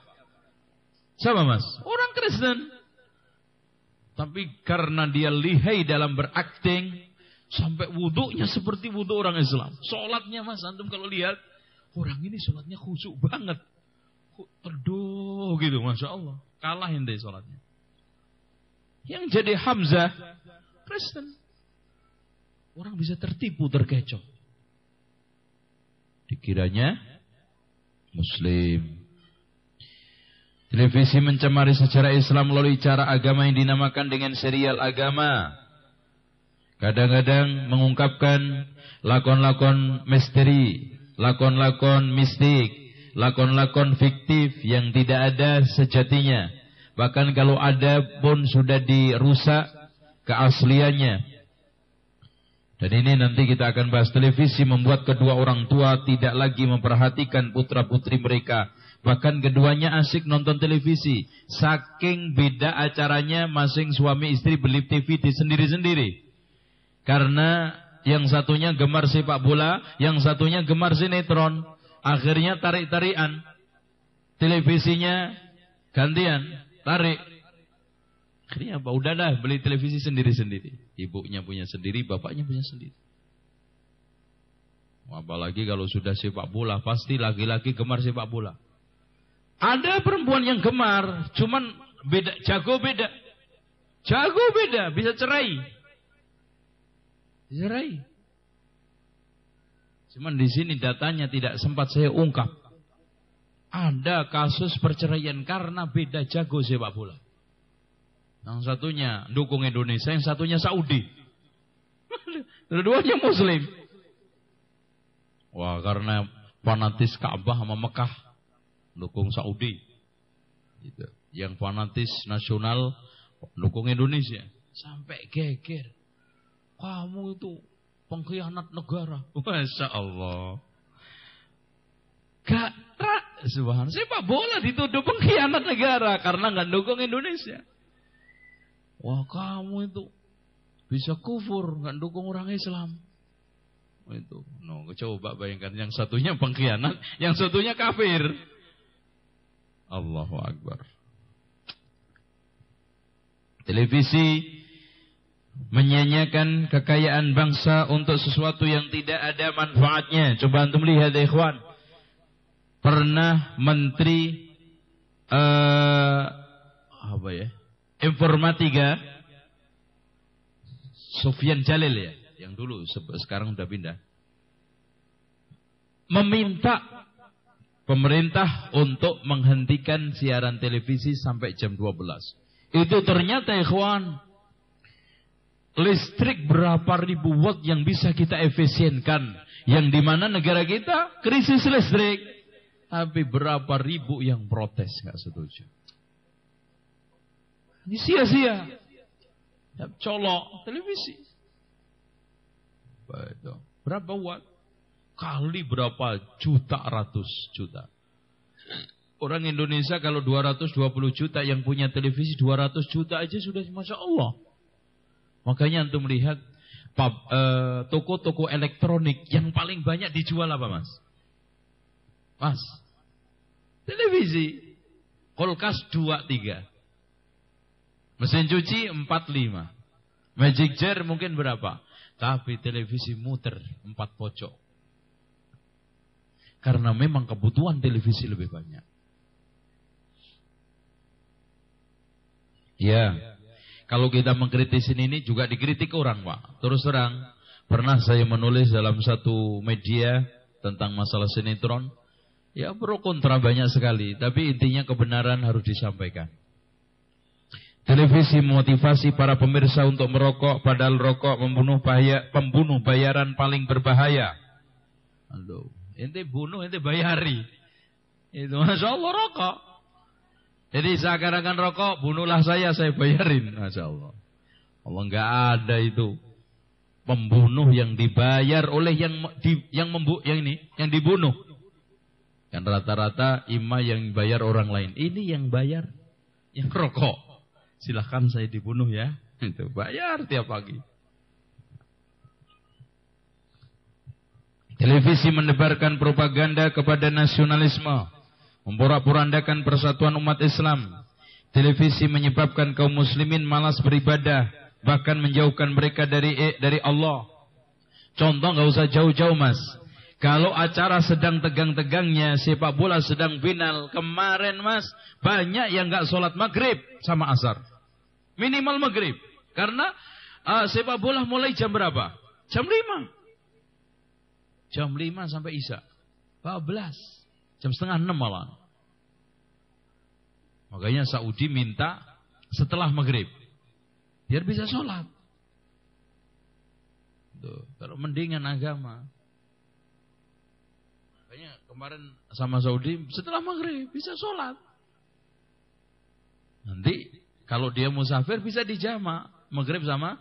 Siapa Mas? Orang Kristen. Tapi karena dia lihai dalam berakting, sampai wudhunya seperti wudhu orang Islam. Sholatnya Mas, antum kalau lihat Orang ini sholatnya khusyuk banget. Aduh gitu, Masya Allah. Kalah ente sholatnya. Yang jadi Hamzah, Kristen. Orang bisa tertipu, terkecoh. Dikiranya Muslim. Televisi mencemari secara Islam melalui cara agama yang dinamakan dengan serial agama. Kadang-kadang mengungkapkan lakon-lakon misteri, lakon-lakon mistik, lakon-lakon fiktif yang tidak ada sejatinya. Bahkan kalau ada pun sudah dirusak keasliannya. Dan ini nanti kita akan bahas televisi membuat kedua orang tua tidak lagi memperhatikan putra-putri mereka. Bahkan keduanya asik nonton televisi. Saking beda acaranya masing suami istri beli TV di sendiri-sendiri. Karena yang satunya gemar sepak bola, yang satunya gemar sinetron. Akhirnya tarik-tarian. Televisinya gantian, tarik. Akhirnya apa? Udahlah beli televisi sendiri-sendiri. Ibunya punya sendiri, bapaknya punya sendiri. Apalagi kalau sudah sepak bola, pasti laki-laki gemar sepak bola. Ada perempuan yang gemar, cuman beda, jago beda. Jago beda, bisa cerai. Dicerai. Cuman di sini datanya tidak sempat saya ungkap. Ada kasus perceraian karena beda jago sepak bola. Yang satunya dukung Indonesia, yang satunya Saudi. Dua-duanya Muslim. Wah, karena fanatis Ka'bah sama Mekah, dukung Saudi. Gitu. Yang fanatis nasional dukung Indonesia. Sampai geger. Kamu itu pengkhianat negara. Masya Allah. Gak Subhan. Sepak bola dituduh pengkhianat negara karena nggak dukung Indonesia. Wah kamu itu bisa kufur nggak dukung orang Islam. Itu, no, coba bayangkan yang satunya pengkhianat, yang satunya kafir. Allahu Akbar. Televisi menyanyikan kekayaan bangsa untuk sesuatu yang tidak ada manfaatnya. Coba antum lihat ikhwan. Pernah menteri uh, apa ya? Informatika Sofyan Jalil ya, yang dulu sekarang udah pindah. Meminta pemerintah untuk menghentikan siaran televisi sampai jam 12. Itu ternyata ikhwan listrik berapa ribu watt yang bisa kita efisienkan yang di mana negara kita krisis listrik tapi berapa ribu yang protes nggak setuju ini sia-sia. Ya, colok televisi. Berapa watt? Kali berapa juta ratus juta. Orang Indonesia kalau 220 juta yang punya televisi 200 juta aja sudah Masya Allah. Makanya untuk melihat eh, toko-toko elektronik yang paling banyak dijual apa mas? Mas, televisi, kulkas 2 3 Mesin cuci 45. Magic jar mungkin berapa? Tapi televisi muter 4 pojok. Karena memang kebutuhan televisi lebih banyak. Ya. Kalau kita mengkritisi ini juga dikritik orang, Pak. Terus terang, pernah saya menulis dalam satu media tentang masalah sinetron. Ya pro kontra banyak sekali, tapi intinya kebenaran harus disampaikan. Televisi memotivasi para pemirsa untuk merokok padahal rokok membunuh bahaya, pembunuh bayaran paling berbahaya. Aduh, ente bunuh ente bayari. Itu Masya Allah rokok. Jadi seakan-akan rokok, bunuhlah saya, saya bayarin. Masya Allah. Allah nggak ada itu pembunuh yang dibayar oleh yang di, yang membu yang ini yang dibunuh. Kan rata-rata imam yang bayar orang lain. Ini yang bayar yang rokok silahkan saya dibunuh ya. Itu bayar tiap pagi. Televisi menebarkan propaganda kepada nasionalisme, memporak-porandakan persatuan umat Islam. Televisi menyebabkan kaum muslimin malas beribadah, bahkan menjauhkan mereka dari eh, dari Allah. Contoh nggak usah jauh-jauh mas. Kalau acara sedang tegang-tegangnya, sepak bola sedang final, kemarin mas, banyak yang nggak sholat maghrib sama asar. Minimal maghrib. Karena uh, sepak bola mulai jam berapa? Jam 5. Jam 5 sampai Isya. 14. Jam setengah 6 malah. Makanya Saudi minta setelah maghrib. Biar bisa sholat. Tuh, kalau mendingan agama. Makanya kemarin sama Saudi setelah maghrib bisa sholat. Nanti kalau dia musafir bisa dijama. Maghrib sama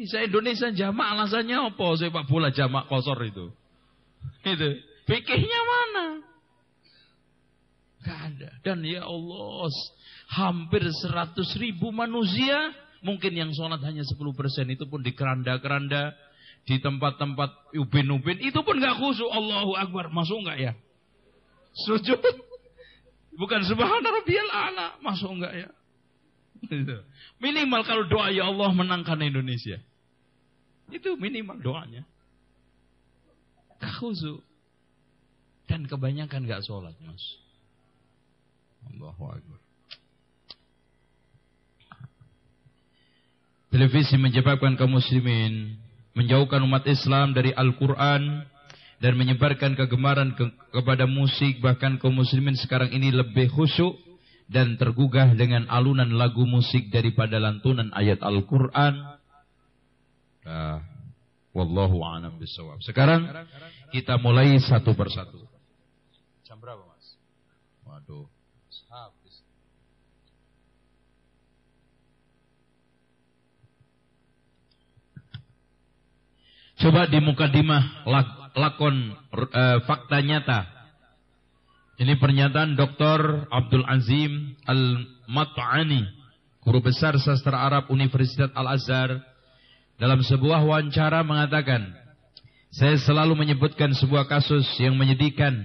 bisa Indonesia jama alasannya apa? Sepak bola jamak kosor itu. Itu. Pikirnya mana? Gak ada. Dan ya Allah, hampir 100 ribu manusia, mungkin yang sholat hanya 10 persen, itu pun di keranda-keranda, di tempat-tempat ubin-ubin, itu pun gak khusyuk. Allahu Akbar, masuk gak ya? Sujud. Bukan subhanallah rabbiyal masuk enggak ya? Minimal kalau doa ya Allah menangkan Indonesia. Itu minimal doanya. Khusu. Dan kebanyakan gak sholat mas. Allahu Akbar. Televisi menyebabkan kaum muslimin menjauhkan umat Islam dari Al-Quran dan menyebarkan kegemaran ke kepada musik bahkan kaum muslimin sekarang ini lebih khusyuk dan tergugah dengan alunan lagu musik daripada lantunan ayat Al-Quran. Uh, wallahu a'lam bisawab. Sekarang kita mulai satu persatu. Jam berapa mas? Waduh, habis. Coba di mukadimah lak, lakon uh, fakta nyata ini pernyataan Dr. Abdul Azim Al-Mat'ani, guru besar sastra Arab Universitas Al-Azhar, dalam sebuah wawancara mengatakan, saya selalu menyebutkan sebuah kasus yang menyedihkan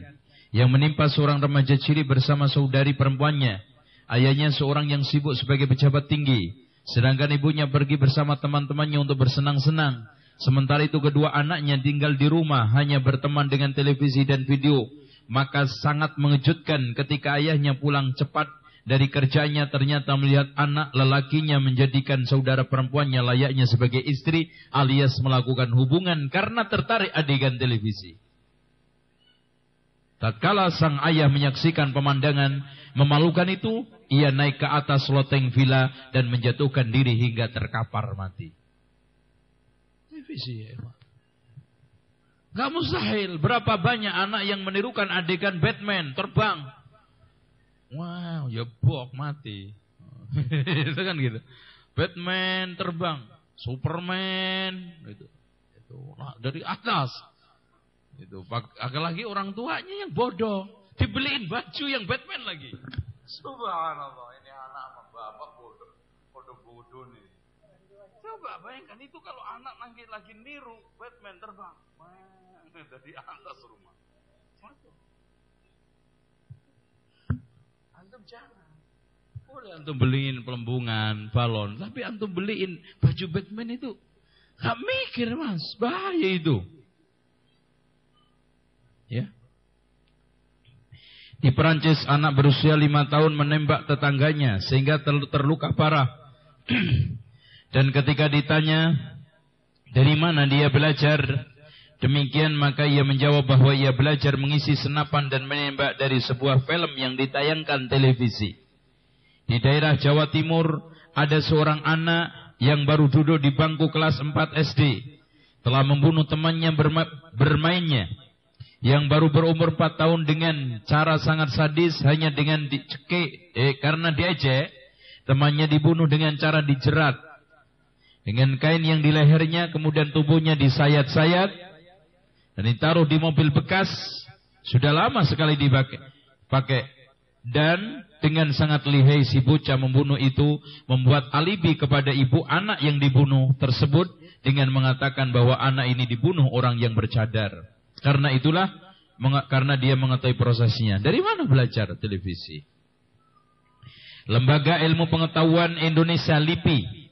yang menimpa seorang remaja ciri bersama saudari perempuannya. Ayahnya seorang yang sibuk sebagai pejabat tinggi, sedangkan ibunya pergi bersama teman-temannya untuk bersenang-senang. Sementara itu kedua anaknya tinggal di rumah hanya berteman dengan televisi dan video maka sangat mengejutkan ketika ayahnya pulang cepat dari kerjanya ternyata melihat anak lelakinya menjadikan saudara perempuannya layaknya sebagai istri alias melakukan hubungan karena tertarik adegan televisi. Tatkala sang ayah menyaksikan pemandangan memalukan itu, ia naik ke atas loteng villa dan menjatuhkan diri hingga terkapar mati. Televisi ya, Gak mustahil. Berapa banyak anak yang menirukan adegan Batman terbang. Wow, ya bok mati. itu kan gitu. Batman terbang, Superman itu. Itu dari atas. Itu lagi orang tuanya yang bodoh, dibeliin baju yang Batman lagi. Subhanallah, ini anak sama bapak bodoh. Bodoh-bodoh nih. Coba bayangkan itu kalau anak lagi lagi niru Batman terbang. Dari atas rumah. Jatuh. Antum jangan. Boleh antum beliin pelembungan, balon. Tapi antum beliin baju Batman itu. Gak mikir mas. Bahaya itu. Ya. Di Perancis anak berusia lima tahun menembak tetangganya sehingga terluka parah. Dan ketika ditanya dari mana dia belajar, demikian maka ia menjawab bahwa ia belajar mengisi senapan dan menembak dari sebuah film yang ditayangkan televisi. Di daerah Jawa Timur ada seorang anak yang baru duduk di bangku kelas 4 SD telah membunuh temannya berma bermainnya yang baru berumur 4 tahun dengan cara sangat sadis hanya dengan dicekik eh, karena diejek temannya dibunuh dengan cara dijerat dengan kain yang di lehernya, kemudian tubuhnya disayat-sayat dan ditaruh di mobil bekas. Sudah lama sekali dipakai. Pakai. Dan dengan sangat lihai si bocah membunuh itu membuat alibi kepada ibu anak yang dibunuh tersebut dengan mengatakan bahwa anak ini dibunuh orang yang bercadar. Karena itulah karena dia mengetahui prosesnya. Dari mana belajar televisi? Lembaga Ilmu Pengetahuan Indonesia LIPI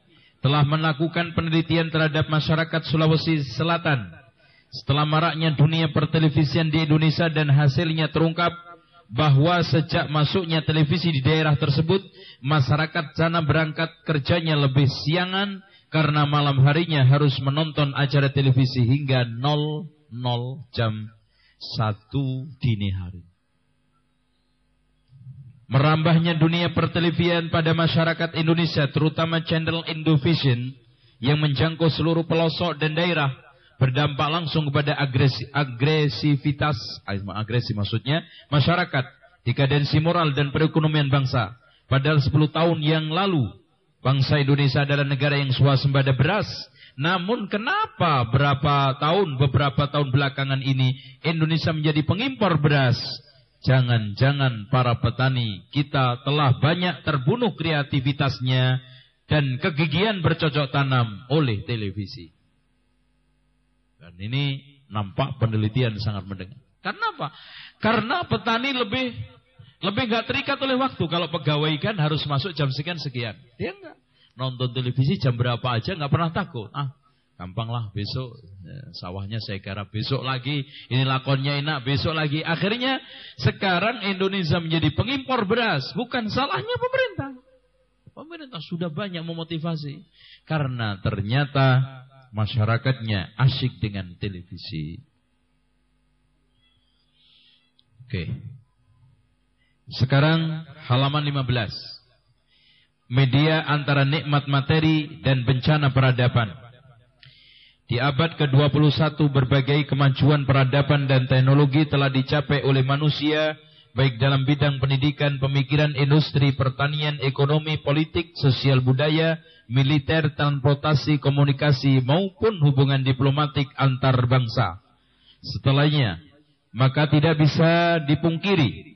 telah melakukan penelitian terhadap masyarakat Sulawesi Selatan. Setelah maraknya dunia pertelevisian di Indonesia dan hasilnya terungkap bahwa sejak masuknya televisi di daerah tersebut, masyarakat sana berangkat kerjanya lebih siangan karena malam harinya harus menonton acara televisi hingga 00 jam 1 dini hari. Merambahnya dunia pertelevisian pada masyarakat Indonesia, terutama channel Indovision, yang menjangkau seluruh pelosok dan daerah, berdampak langsung kepada agresi, agresivitas, ah, agresi maksudnya, masyarakat, dekadensi moral dan perekonomian bangsa. Padahal 10 tahun yang lalu, bangsa Indonesia adalah negara yang swasembada beras. Namun kenapa berapa tahun, beberapa tahun belakangan ini, Indonesia menjadi pengimpor beras? Jangan-jangan para petani kita telah banyak terbunuh kreativitasnya dan kegigihan bercocok tanam oleh televisi. Dan ini nampak penelitian sangat mendengar. Karena apa? Karena petani lebih lebih nggak terikat oleh waktu. Kalau pegawai kan harus masuk jam sekian sekian. Dia enggak. Nonton televisi jam berapa aja nggak pernah takut. Ah, Gampang lah besok ya, sawahnya saya garap. Besok lagi ini lakonnya enak besok lagi. Akhirnya sekarang Indonesia menjadi pengimpor beras. Bukan salahnya pemerintah. Pemerintah sudah banyak memotivasi. Karena ternyata masyarakatnya asyik dengan televisi. Oke. Sekarang halaman 15 media antara nikmat materi dan bencana peradaban di abad ke-21 berbagai kemajuan peradaban dan teknologi telah dicapai oleh manusia baik dalam bidang pendidikan, pemikiran, industri, pertanian, ekonomi, politik, sosial budaya, militer, transportasi, komunikasi maupun hubungan diplomatik antar bangsa. Setelahnya, maka tidak bisa dipungkiri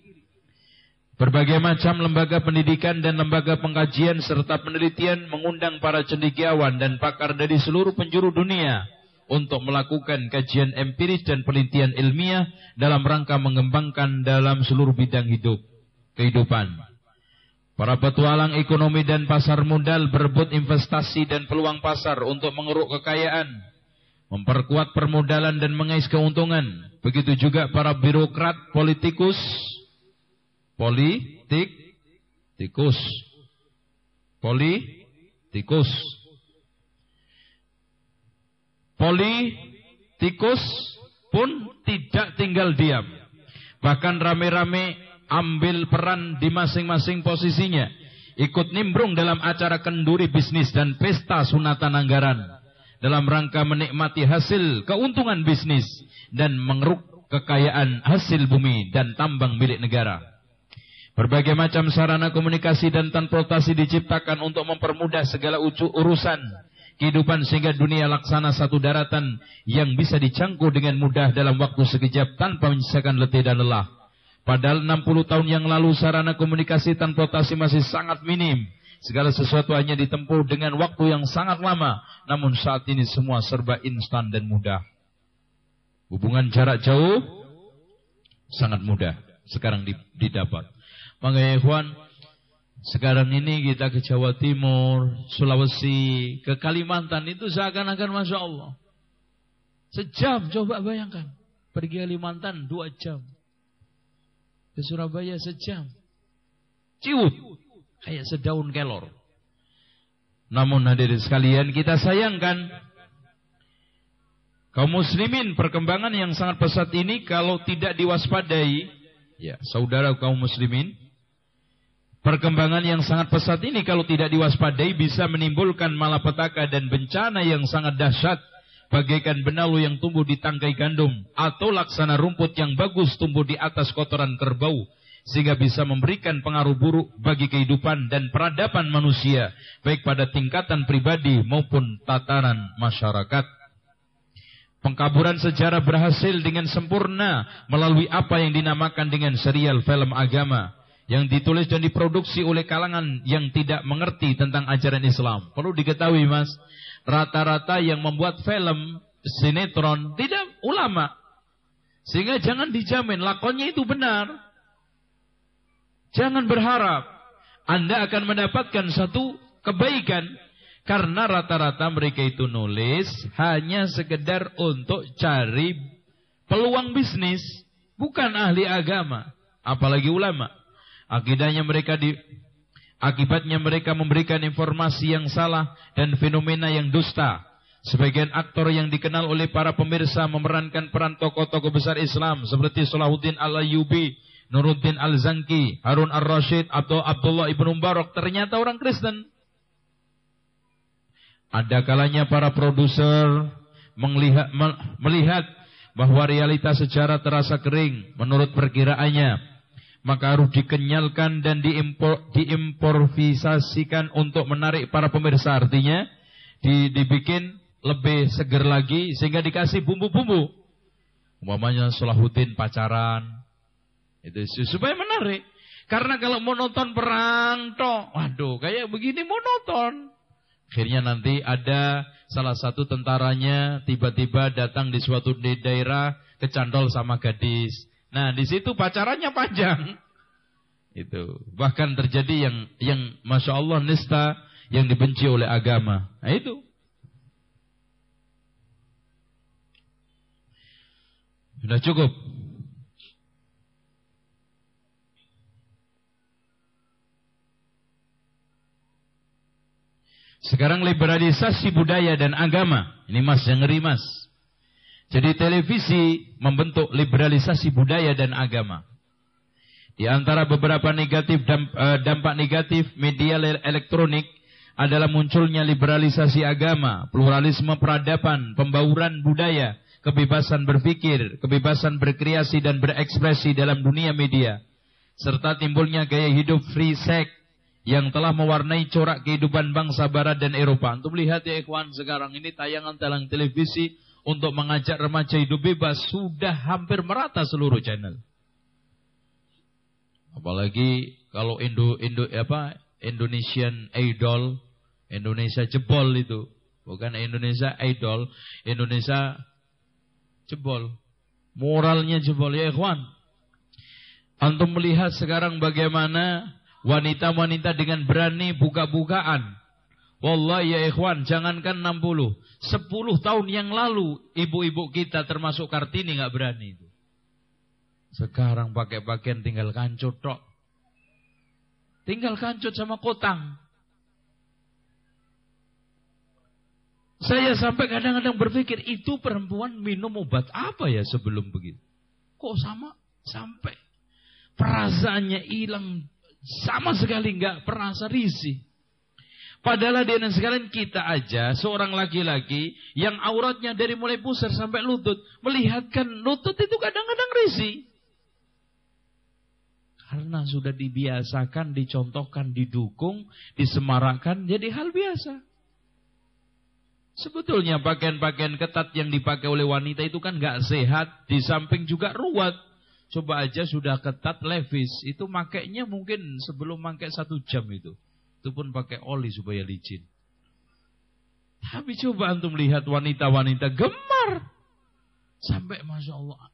Berbagai macam lembaga pendidikan dan lembaga pengkajian serta penelitian mengundang para cendekiawan dan pakar dari seluruh penjuru dunia untuk melakukan kajian empiris dan penelitian ilmiah dalam rangka mengembangkan dalam seluruh bidang hidup kehidupan. Para petualang ekonomi dan pasar modal berebut investasi dan peluang pasar untuk mengeruk kekayaan, memperkuat permodalan dan mengais keuntungan. Begitu juga para birokrat, politikus, politik, tikus. Politikus. Politikus pun tidak tinggal diam. Bahkan rame-rame ambil peran di masing-masing posisinya. Ikut nimbrung dalam acara kenduri bisnis dan pesta sunatan anggaran. Dalam rangka menikmati hasil keuntungan bisnis dan mengeruk kekayaan hasil bumi dan tambang milik negara. Berbagai macam sarana komunikasi dan transportasi diciptakan untuk mempermudah segala urusan kehidupan sehingga dunia laksana satu daratan yang bisa dicangkup dengan mudah dalam waktu sekejap tanpa menyisakan letih dan lelah. Padahal 60 tahun yang lalu sarana komunikasi transportasi masih sangat minim. Segala sesuatu hanya ditempuh dengan waktu yang sangat lama. Namun saat ini semua serba instan dan mudah. Hubungan jarak jauh sangat mudah sekarang didapat. Makanya ikhwan, sekarang ini kita ke Jawa Timur, Sulawesi, ke Kalimantan itu seakan-akan Masya Allah. Sejam, coba bayangkan. Pergi Kalimantan dua jam. Ke Surabaya sejam. Ciut. Kayak sedaun kelor. Namun hadirin sekalian kita sayangkan kaum muslimin perkembangan yang sangat pesat ini kalau tidak diwaspadai ya saudara kaum muslimin Perkembangan yang sangat pesat ini kalau tidak diwaspadai bisa menimbulkan malapetaka dan bencana yang sangat dahsyat bagaikan benalu yang tumbuh di tangkai gandum atau laksana rumput yang bagus tumbuh di atas kotoran kerbau sehingga bisa memberikan pengaruh buruk bagi kehidupan dan peradaban manusia baik pada tingkatan pribadi maupun tataran masyarakat. Pengkaburan sejarah berhasil dengan sempurna melalui apa yang dinamakan dengan serial film agama yang ditulis dan diproduksi oleh kalangan yang tidak mengerti tentang ajaran Islam. Perlu diketahui mas, rata-rata yang membuat film sinetron tidak ulama. Sehingga jangan dijamin lakonnya itu benar. Jangan berharap Anda akan mendapatkan satu kebaikan karena rata-rata mereka itu nulis hanya sekedar untuk cari peluang bisnis, bukan ahli agama, apalagi ulama. Akidahnya mereka di akibatnya mereka memberikan informasi yang salah dan fenomena yang dusta. Sebagian aktor yang dikenal oleh para pemirsa memerankan peran tokoh-tokoh besar Islam seperti Salahuddin Al-Ayyubi, Nuruddin Al-Zanki, Harun Ar-Rasyid atau Abdullah Ibn Mubarak ternyata orang Kristen. Ada kalanya para produser melihat, melihat bahwa realitas sejarah terasa kering menurut perkiraannya maka harus dikenyalkan dan diimpor, diimprovisasikan untuk menarik para pemirsa. Artinya di, dibikin lebih seger lagi sehingga dikasih bumbu-bumbu. Umpamanya Salahuddin pacaran. Itu supaya menarik. Karena kalau monoton perang toh, waduh kayak begini monoton. Akhirnya nanti ada salah satu tentaranya tiba-tiba datang di suatu daerah kecantol sama gadis. Nah, di situ pacarannya panjang. Itu. Bahkan terjadi yang yang Masya Allah nista yang dibenci oleh agama. Nah, itu. Sudah cukup. Sekarang liberalisasi budaya dan agama. Ini mas yang ngeri mas. Jadi televisi membentuk liberalisasi budaya dan agama. Di antara beberapa negatif eh, dampak negatif media elektronik adalah munculnya liberalisasi agama, pluralisme peradaban, pembauran budaya, kebebasan berpikir, kebebasan berkreasi dan berekspresi dalam dunia media, serta timbulnya gaya hidup free sex yang telah mewarnai corak kehidupan bangsa barat dan Eropa. Untuk melihat ya ikhwan sekarang ini tayangan talang televisi untuk mengajak remaja hidup bebas sudah hampir merata seluruh channel. Apalagi kalau Indo Indo apa Indonesian Idol, Indonesia jebol itu. Bukan Indonesia Idol, Indonesia jebol. Moralnya jebol ya ikhwan. Antum melihat sekarang bagaimana wanita-wanita dengan berani buka-bukaan Wallahi ya ikhwan, jangankan 60, 10 tahun yang lalu ibu-ibu kita termasuk Kartini nggak berani itu. Sekarang pakai pakaian tinggal kancut tok. Tinggal kancut sama kotang. Saya sampai kadang-kadang berpikir, itu perempuan minum obat apa ya sebelum begitu? Kok sama? Sampai perasaannya hilang sama sekali nggak perasa risih. Padahal di sekalian kita aja seorang laki-laki yang auratnya dari mulai pusar sampai lutut melihatkan lutut itu kadang-kadang risih. Karena sudah dibiasakan, dicontohkan, didukung, disemarakan jadi hal biasa. Sebetulnya pakaian-pakaian ketat yang dipakai oleh wanita itu kan gak sehat, di samping juga ruwet. Coba aja sudah ketat levis, itu makainya mungkin sebelum pakai satu jam itu. Itu pun pakai oli supaya licin. Tapi coba antum lihat wanita-wanita gemar. Sampai Masya Allah.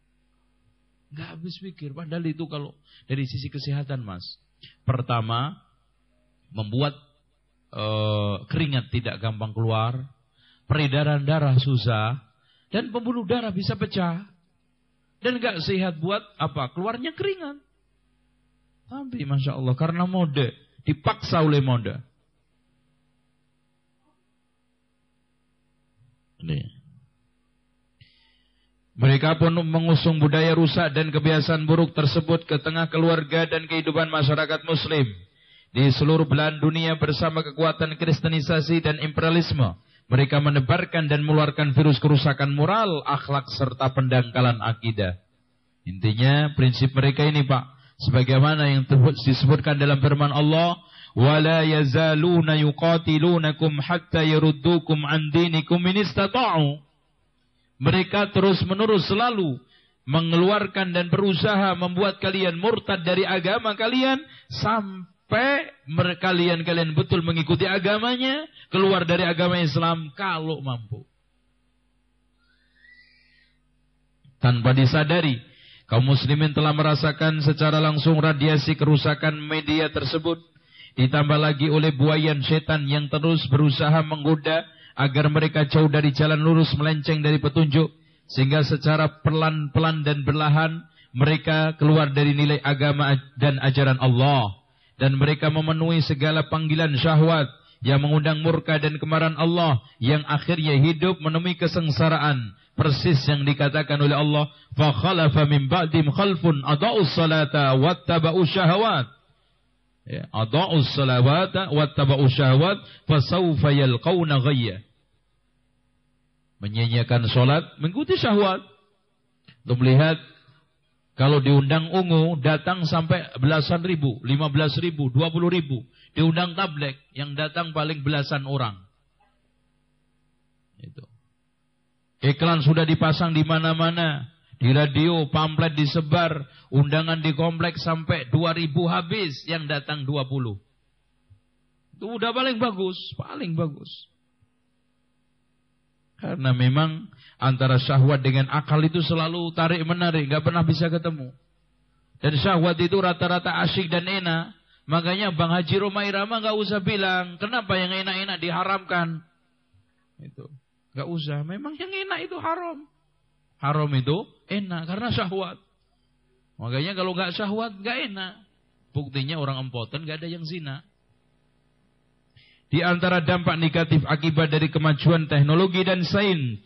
Gak habis pikir. Padahal itu kalau dari sisi kesehatan mas. Pertama, membuat uh, keringat tidak gampang keluar peredaran darah susah, dan pembuluh darah bisa pecah. Dan gak sehat buat apa? Keluarnya keringat. Tapi Masya Allah, karena mode, dipaksa oleh mode. Ini. Mereka pun mengusung budaya rusak dan kebiasaan buruk tersebut ke tengah keluarga dan kehidupan masyarakat muslim. Di seluruh belahan dunia bersama kekuatan kristenisasi dan imperialisme mereka menebarkan dan mengeluarkan virus kerusakan moral, akhlak serta pendangkalan akidah. Intinya prinsip mereka ini Pak, sebagaimana yang disebutkan dalam firman Allah, "Wala yazaluna yuqatilunakum hatta yaruddukum an dinikum in istata'u." Mereka terus-menerus selalu mengeluarkan dan berusaha membuat kalian murtad dari agama kalian sampai sampai kalian-kalian betul mengikuti agamanya, keluar dari agama Islam kalau mampu. Tanpa disadari, kaum muslimin telah merasakan secara langsung radiasi kerusakan media tersebut. Ditambah lagi oleh buayan setan yang terus berusaha menggoda agar mereka jauh dari jalan lurus melenceng dari petunjuk. Sehingga secara pelan-pelan dan berlahan mereka keluar dari nilai agama dan ajaran Allah dan mereka memenuhi segala panggilan syahwat yang mengundang murka dan kemarahan Allah yang akhirnya hidup menemui kesengsaraan. Persis yang dikatakan oleh Allah fa khalafa min ba'dim khalfun adaa'us salata wattaba'us syahawat ya adaa'us salawata wattaba'us syahawat fasawfa yalqauna ghayya. Menyanyiakan salat mengikuti syahwat. Untuk melihat kalau diundang ungu, datang sampai belasan ribu, lima belas ribu, dua puluh ribu. Diundang tablek, yang datang paling belasan orang. Itu. Iklan sudah dipasang di mana-mana. Di radio, pamflet disebar, undangan di kompleks sampai dua ribu habis, yang datang dua puluh. Itu udah paling bagus, paling bagus. Karena memang antara syahwat dengan akal itu selalu tarik menarik, nggak pernah bisa ketemu. Dan syahwat itu rata-rata asyik dan enak. Makanya Bang Haji Roma Irama nggak usah bilang kenapa yang enak-enak diharamkan. Itu nggak usah. Memang yang enak itu haram. Haram itu enak karena syahwat. Makanya kalau nggak syahwat nggak enak. Buktinya orang empoten nggak ada yang zina. Di antara dampak negatif akibat dari kemajuan teknologi dan sains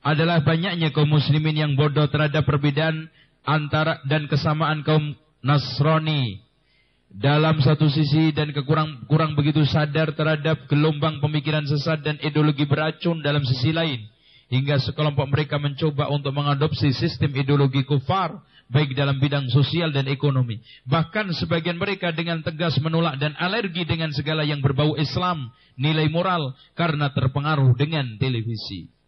adalah banyaknya kaum muslimin yang bodoh terhadap perbedaan antara dan kesamaan kaum Nasrani. Dalam satu sisi dan kekurang kurang begitu sadar terhadap gelombang pemikiran sesat dan ideologi beracun dalam sisi lain. Hingga sekelompok mereka mencoba untuk mengadopsi sistem ideologi kufar baik dalam bidang sosial dan ekonomi. Bahkan sebagian mereka dengan tegas menolak dan alergi dengan segala yang berbau Islam nilai moral karena terpengaruh dengan televisi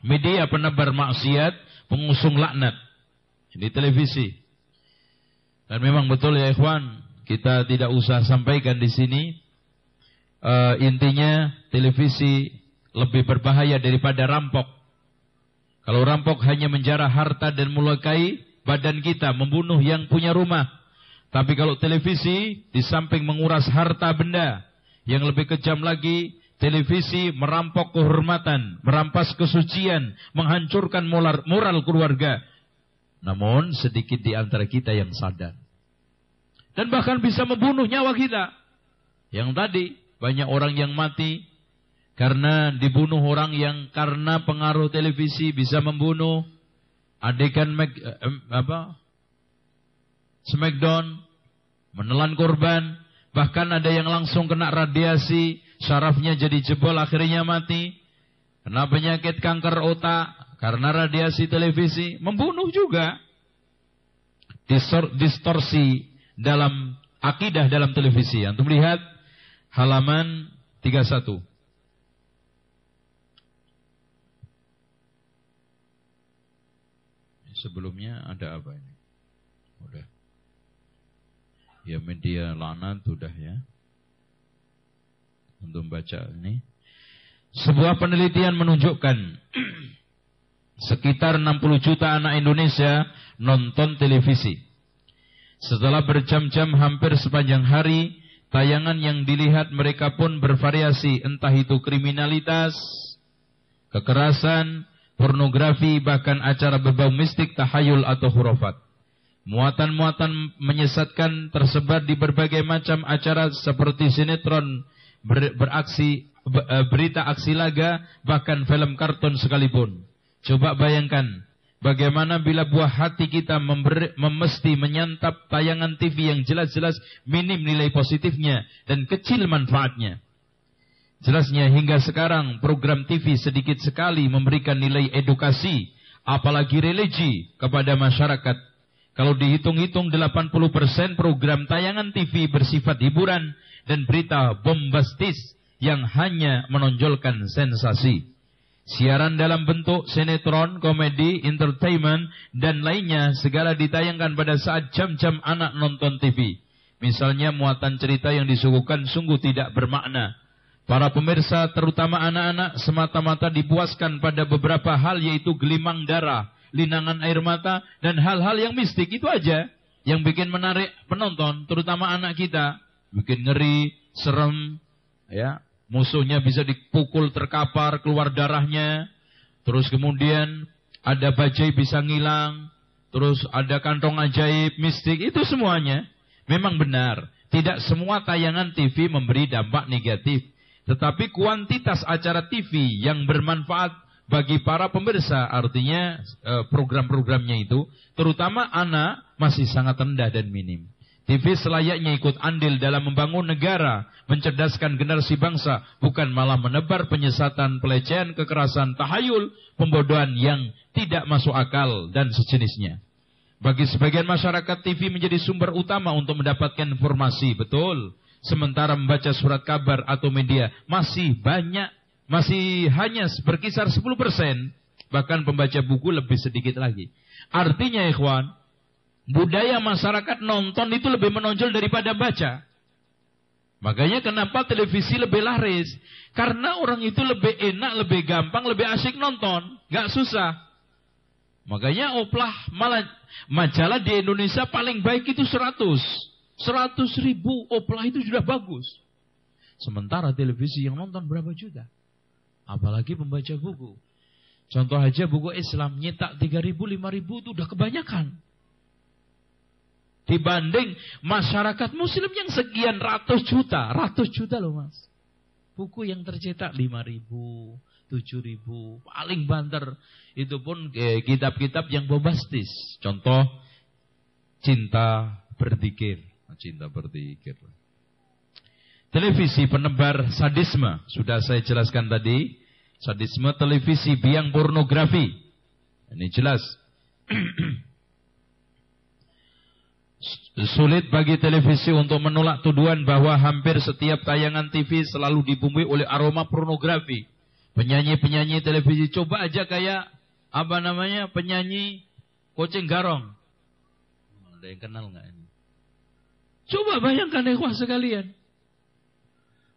media penebar maksiat pengusung laknat di televisi dan memang betul ya ikhwan kita tidak usah sampaikan di sini uh, intinya televisi lebih berbahaya daripada rampok. Kalau rampok hanya menjarah harta dan melukai badan kita, membunuh yang punya rumah. Tapi kalau televisi, di samping menguras harta benda, yang lebih kejam lagi, televisi merampok kehormatan, merampas kesucian, menghancurkan moral, keluarga. Namun sedikit di antara kita yang sadar. Dan bahkan bisa membunuh nyawa kita. Yang tadi, banyak orang yang mati karena dibunuh orang yang karena pengaruh televisi bisa membunuh adegan Mac, eh, apa Smackdown menelan korban bahkan ada yang langsung kena radiasi sarafnya jadi jebol akhirnya mati kena penyakit kanker otak karena radiasi televisi membunuh juga distorsi dalam akidah dalam televisi. Antum lihat halaman 31. Sebelumnya ada apa ini? Udah. Ya media lanat sudah ya. Untuk baca ini. Sebuah penelitian menunjukkan sekitar 60 juta anak Indonesia nonton televisi. Setelah berjam-jam hampir sepanjang hari, tayangan yang dilihat mereka pun bervariasi, entah itu kriminalitas, kekerasan, pornografi, bahkan acara berbau mistik, tahayul atau hurufat. Muatan-muatan menyesatkan tersebar di berbagai macam acara seperti sinetron, ber, beraksi, eh, berita aksi laga, bahkan film kartun sekalipun. Coba bayangkan, Bagaimana bila buah hati kita memberi, memesti menyantap tayangan TV yang jelas-jelas minim nilai positifnya dan kecil manfaatnya. Jelasnya hingga sekarang program TV sedikit sekali memberikan nilai edukasi, apalagi religi kepada masyarakat. Kalau dihitung-hitung 80% program tayangan TV bersifat hiburan dan berita bombastis yang hanya menonjolkan sensasi. Siaran dalam bentuk sinetron, komedi, entertainment, dan lainnya segala ditayangkan pada saat jam-jam anak nonton TV. Misalnya muatan cerita yang disuguhkan sungguh tidak bermakna. Para pemirsa terutama anak-anak semata-mata dipuaskan pada beberapa hal yaitu gelimang darah, linangan air mata, dan hal-hal yang mistik. Itu aja yang bikin menarik penonton, terutama anak kita. Bikin ngeri, serem, ya. Musuhnya bisa dipukul terkapar keluar darahnya. Terus kemudian ada bajai bisa ngilang. Terus ada kantong ajaib mistik itu semuanya. Memang benar tidak semua tayangan TV memberi dampak negatif. Tetapi kuantitas acara TV yang bermanfaat bagi para pemirsa artinya eh, program-programnya itu terutama anak masih sangat rendah dan minim TV selayaknya ikut andil dalam membangun negara, mencerdaskan generasi bangsa, bukan malah menebar penyesatan, pelecehan, kekerasan, tahayul, pembodohan yang tidak masuk akal dan sejenisnya. Bagi sebagian masyarakat TV menjadi sumber utama untuk mendapatkan informasi, betul. Sementara membaca surat kabar atau media masih banyak, masih hanya berkisar 10%, bahkan pembaca buku lebih sedikit lagi. Artinya ikhwan, budaya masyarakat nonton itu lebih menonjol daripada baca. Makanya kenapa televisi lebih laris? Karena orang itu lebih enak, lebih gampang, lebih asik nonton. Gak susah. Makanya oplah malah majalah di Indonesia paling baik itu 100. 100 ribu oplah itu sudah bagus. Sementara televisi yang nonton berapa juta? Apalagi pembaca buku. Contoh aja buku Islam nyetak 3 ribu, 5 ribu itu udah kebanyakan dibanding masyarakat muslim yang sekian ratus juta, ratus juta loh mas. Buku yang tercetak lima ribu, tujuh ribu, paling banter. Itu pun eh, kitab-kitab yang bombastis. Contoh, cinta berzikir. Cinta berzikir. Televisi penebar sadisme. Sudah saya jelaskan tadi. Sadisme televisi biang pornografi. Ini jelas. Sulit bagi televisi untuk menolak tuduhan bahwa hampir setiap tayangan TV selalu dibumbui oleh aroma pornografi. Penyanyi-penyanyi televisi coba aja kayak apa namanya penyanyi Koceng Garong. Ada yang kenal nggak ini? Coba bayangkan ikhwah sekalian.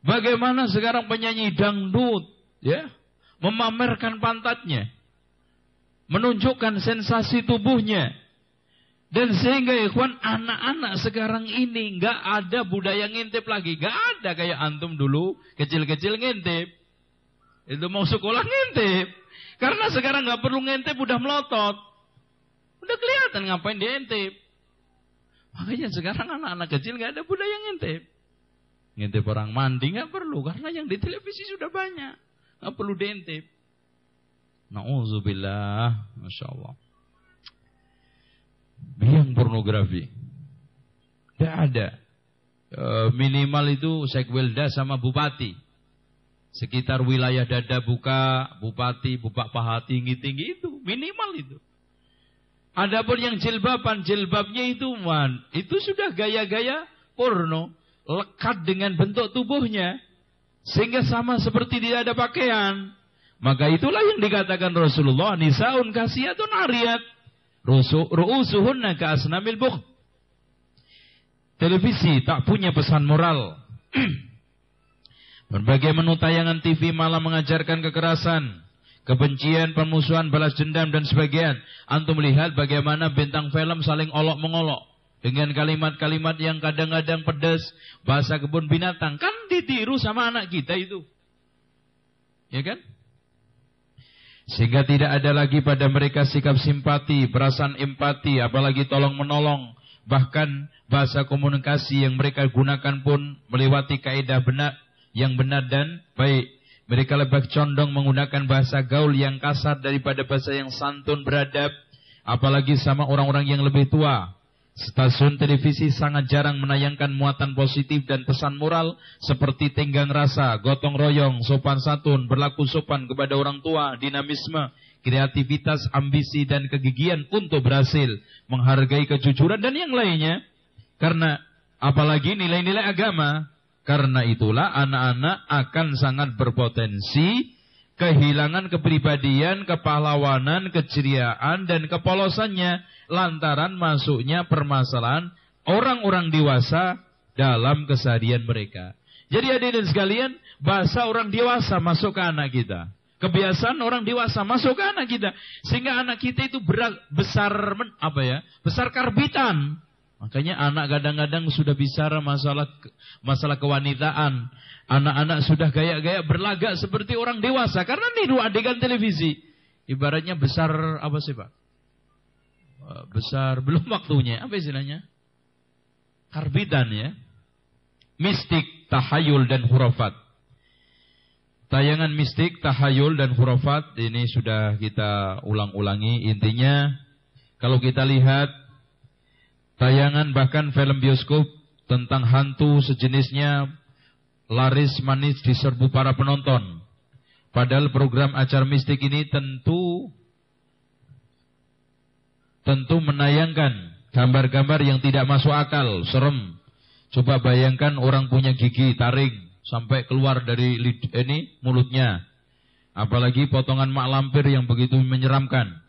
Bagaimana sekarang penyanyi dangdut ya memamerkan pantatnya, menunjukkan sensasi tubuhnya, dan sehingga ikhwan anak-anak sekarang ini nggak ada budaya ngintip lagi. nggak ada kayak antum dulu kecil-kecil ngintip. Itu mau sekolah ngintip. Karena sekarang nggak perlu ngintip udah melotot. Udah kelihatan ngapain diintip. Makanya sekarang anak-anak kecil nggak ada budaya ngintip. Ngintip orang mandi nggak perlu karena yang di televisi sudah banyak. Nggak perlu diintip. Nauzubillah, masya Allah. Biang pornografi. Tidak ada. E, minimal itu sekwilda sama bupati. Sekitar wilayah dada buka, bupati, bupak paha tinggi-tinggi itu. Minimal itu. Adapun yang jilbaban, jilbabnya itu man, itu sudah gaya-gaya porno, lekat dengan bentuk tubuhnya, sehingga sama seperti tidak ada pakaian. Maka itulah yang dikatakan Rasulullah, nisaun kasiyatun ariyat, ru'usuhunna ka'asnamil bukh. Televisi tak punya pesan moral. Berbagai menu tayangan TV malah mengajarkan kekerasan, kebencian, permusuhan, balas dendam dan sebagainya. Antum melihat bagaimana bintang film saling olok mengolok dengan kalimat-kalimat yang kadang-kadang pedas, bahasa kebun binatang kan ditiru sama anak kita itu. Ya kan? Sehingga tidak ada lagi pada mereka sikap simpati, perasaan empati, apalagi tolong menolong. Bahkan bahasa komunikasi yang mereka gunakan pun melewati kaidah benar yang benar dan baik. Mereka lebih condong menggunakan bahasa gaul yang kasar daripada bahasa yang santun beradab, apalagi sama orang-orang yang lebih tua. Stasiun televisi sangat jarang menayangkan muatan positif dan pesan moral seperti tenggang rasa, gotong royong, sopan santun, berlaku sopan kepada orang tua, dinamisme, kreativitas, ambisi dan kegigihan untuk berhasil, menghargai kejujuran dan yang lainnya. Karena apalagi nilai-nilai agama, karena itulah anak-anak akan sangat berpotensi kehilangan kepribadian, kepahlawanan, keceriaan dan kepolosannya lantaran masuknya permasalahan orang-orang dewasa dalam keseharian mereka. Jadi hadirin sekalian, bahasa orang dewasa masuk ke anak kita. Kebiasaan orang dewasa masuk ke anak kita. Sehingga anak kita itu berat, besar apa ya? Besar karbitan Makanya anak kadang-kadang sudah bicara masalah masalah kewanitaan. Anak-anak sudah gaya-gaya berlagak seperti orang dewasa karena niru adegan televisi. Ibaratnya besar apa sih Pak? Eh, besar belum waktunya. Apa istilahnya? Karbitan ya. Mistik, tahayul dan hurafat. Tayangan mistik, tahayul dan hurafat ini sudah kita ulang-ulangi. Intinya kalau kita lihat tayangan bahkan film bioskop tentang hantu sejenisnya laris manis diserbu para penonton. Padahal program acara mistik ini tentu tentu menayangkan gambar-gambar yang tidak masuk akal, serem. Coba bayangkan orang punya gigi taring sampai keluar dari ini mulutnya. Apalagi potongan mak lampir yang begitu menyeramkan.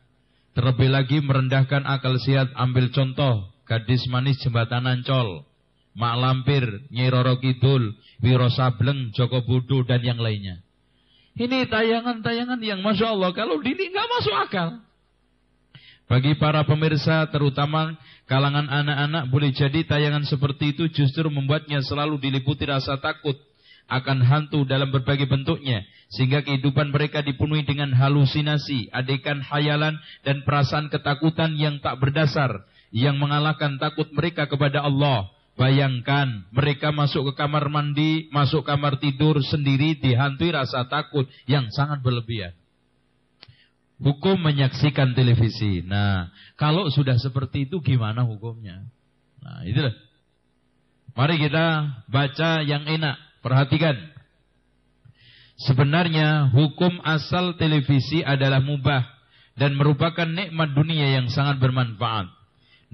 Terlebih lagi merendahkan akal sehat ambil contoh Gadis manis jembatan Ancol, Mak Lampir, Nyi Roro Kidul, Wiro Sableng, Joko Budo dan yang lainnya. Ini tayangan-tayangan yang Masya Allah kalau dini nggak masuk akal. Bagi para pemirsa terutama kalangan anak-anak boleh jadi tayangan seperti itu justru membuatnya selalu diliputi rasa takut akan hantu dalam berbagai bentuknya sehingga kehidupan mereka dipenuhi dengan halusinasi, adegan hayalan dan perasaan ketakutan yang tak berdasar yang mengalahkan takut mereka kepada Allah. Bayangkan mereka masuk ke kamar mandi, masuk kamar tidur sendiri dihantui rasa takut yang sangat berlebihan. Hukum menyaksikan televisi. Nah, kalau sudah seperti itu gimana hukumnya? Nah, itulah. Mari kita baca yang enak. Perhatikan. Sebenarnya hukum asal televisi adalah mubah dan merupakan nikmat dunia yang sangat bermanfaat.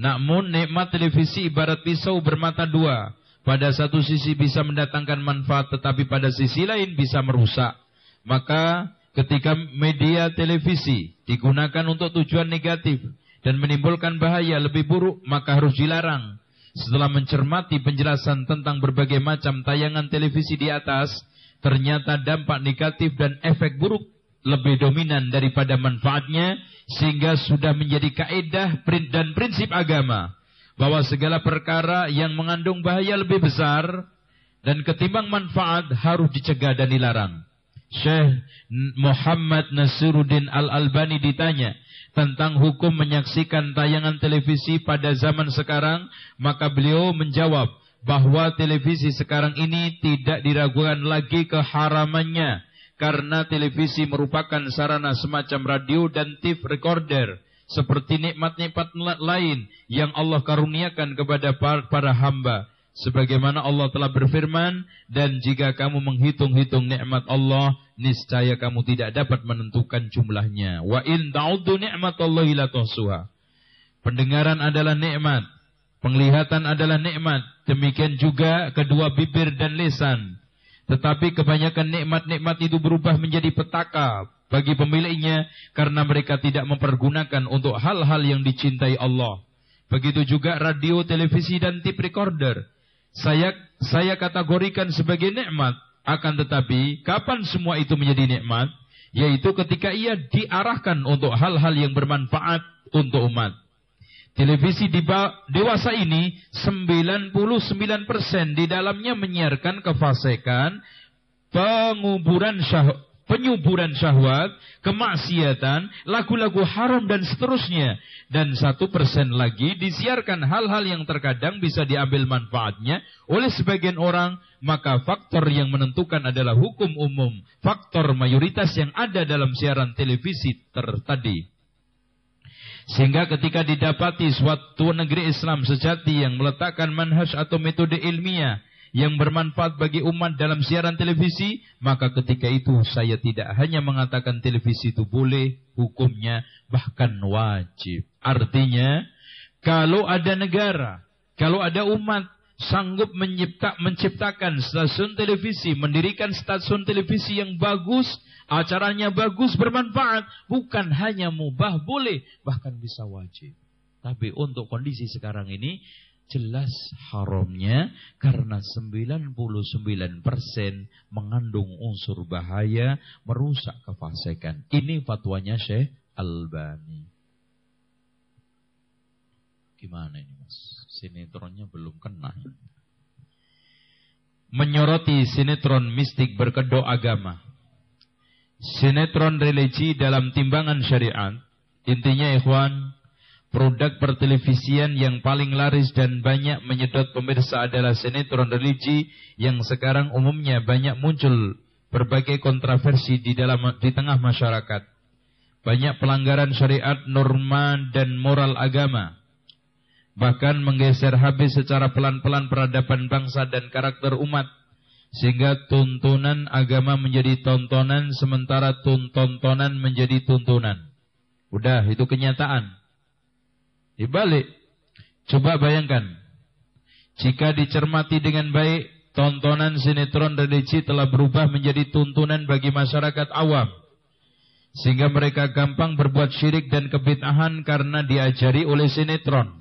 Namun nikmat televisi ibarat pisau bermata dua. Pada satu sisi bisa mendatangkan manfaat tetapi pada sisi lain bisa merusak. Maka ketika media televisi digunakan untuk tujuan negatif dan menimbulkan bahaya lebih buruk maka harus dilarang. Setelah mencermati penjelasan tentang berbagai macam tayangan televisi di atas, ternyata dampak negatif dan efek buruk lebih dominan daripada manfaatnya sehingga sudah menjadi kaedah dan prinsip agama bahwa segala perkara yang mengandung bahaya lebih besar dan ketimbang manfaat harus dicegah dan dilarang. Syekh Muhammad Nasiruddin Al-Albani ditanya tentang hukum menyaksikan tayangan televisi pada zaman sekarang, maka beliau menjawab bahwa televisi sekarang ini tidak diragukan lagi keharamannya karena televisi merupakan sarana semacam radio dan tape recorder seperti nikmat-nikmat lain yang Allah karuniakan kepada para hamba. Sebagaimana Allah telah berfirman dan jika kamu menghitung-hitung nikmat Allah niscaya kamu tidak dapat menentukan jumlahnya. Wa in ta'uddu ni'matallahi la tuhsuha. Pendengaran adalah nikmat penglihatan adalah nikmat demikian juga kedua bibir dan lisan tetapi kebanyakan nikmat-nikmat itu berubah menjadi petaka bagi pemiliknya karena mereka tidak mempergunakan untuk hal-hal yang dicintai Allah. Begitu juga radio, televisi dan tip recorder. Saya saya kategorikan sebagai nikmat. Akan tetapi kapan semua itu menjadi nikmat? Yaitu ketika ia diarahkan untuk hal-hal yang bermanfaat untuk umat televisi di dewasa ini 99% di dalamnya menyiarkan kefasikan penguburan syah penyuburan syahwat, kemaksiatan, lagu-lagu haram dan seterusnya. Dan satu persen lagi disiarkan hal-hal yang terkadang bisa diambil manfaatnya oleh sebagian orang, maka faktor yang menentukan adalah hukum umum, faktor mayoritas yang ada dalam siaran televisi tertadi. Sehingga ketika didapati suatu negeri Islam sejati yang meletakkan manhaj atau metode ilmiah yang bermanfaat bagi umat dalam siaran televisi, maka ketika itu saya tidak hanya mengatakan televisi itu boleh, hukumnya bahkan wajib. Artinya, kalau ada negara, kalau ada umat sanggup mencipta, menciptakan stasiun televisi, mendirikan stasiun televisi yang bagus, acaranya bagus, bermanfaat, bukan hanya mubah, boleh, bahkan bisa wajib. Tapi untuk kondisi sekarang ini, jelas haramnya karena 99% mengandung unsur bahaya merusak kefasikan. Ini fatwanya Syekh Albani. Gimana ini mas? Sinetronnya belum kena. Menyoroti sinetron mistik berkedok agama. Sinetron religi dalam timbangan syariat. Intinya ikhwan, Produk pertelevisian yang paling laris dan banyak menyedot pemirsa adalah sinetron religi yang sekarang umumnya banyak muncul berbagai kontroversi di dalam di tengah masyarakat. Banyak pelanggaran syariat, norma dan moral agama. Bahkan menggeser habis secara pelan-pelan peradaban bangsa dan karakter umat. Sehingga tuntunan agama menjadi tontonan sementara tontonan menjadi tuntunan. Udah, itu kenyataan. Dibalik. Coba bayangkan. Jika dicermati dengan baik, tontonan sinetron religi telah berubah menjadi tuntunan bagi masyarakat awam. Sehingga mereka gampang berbuat syirik dan kebitahan karena diajari oleh sinetron.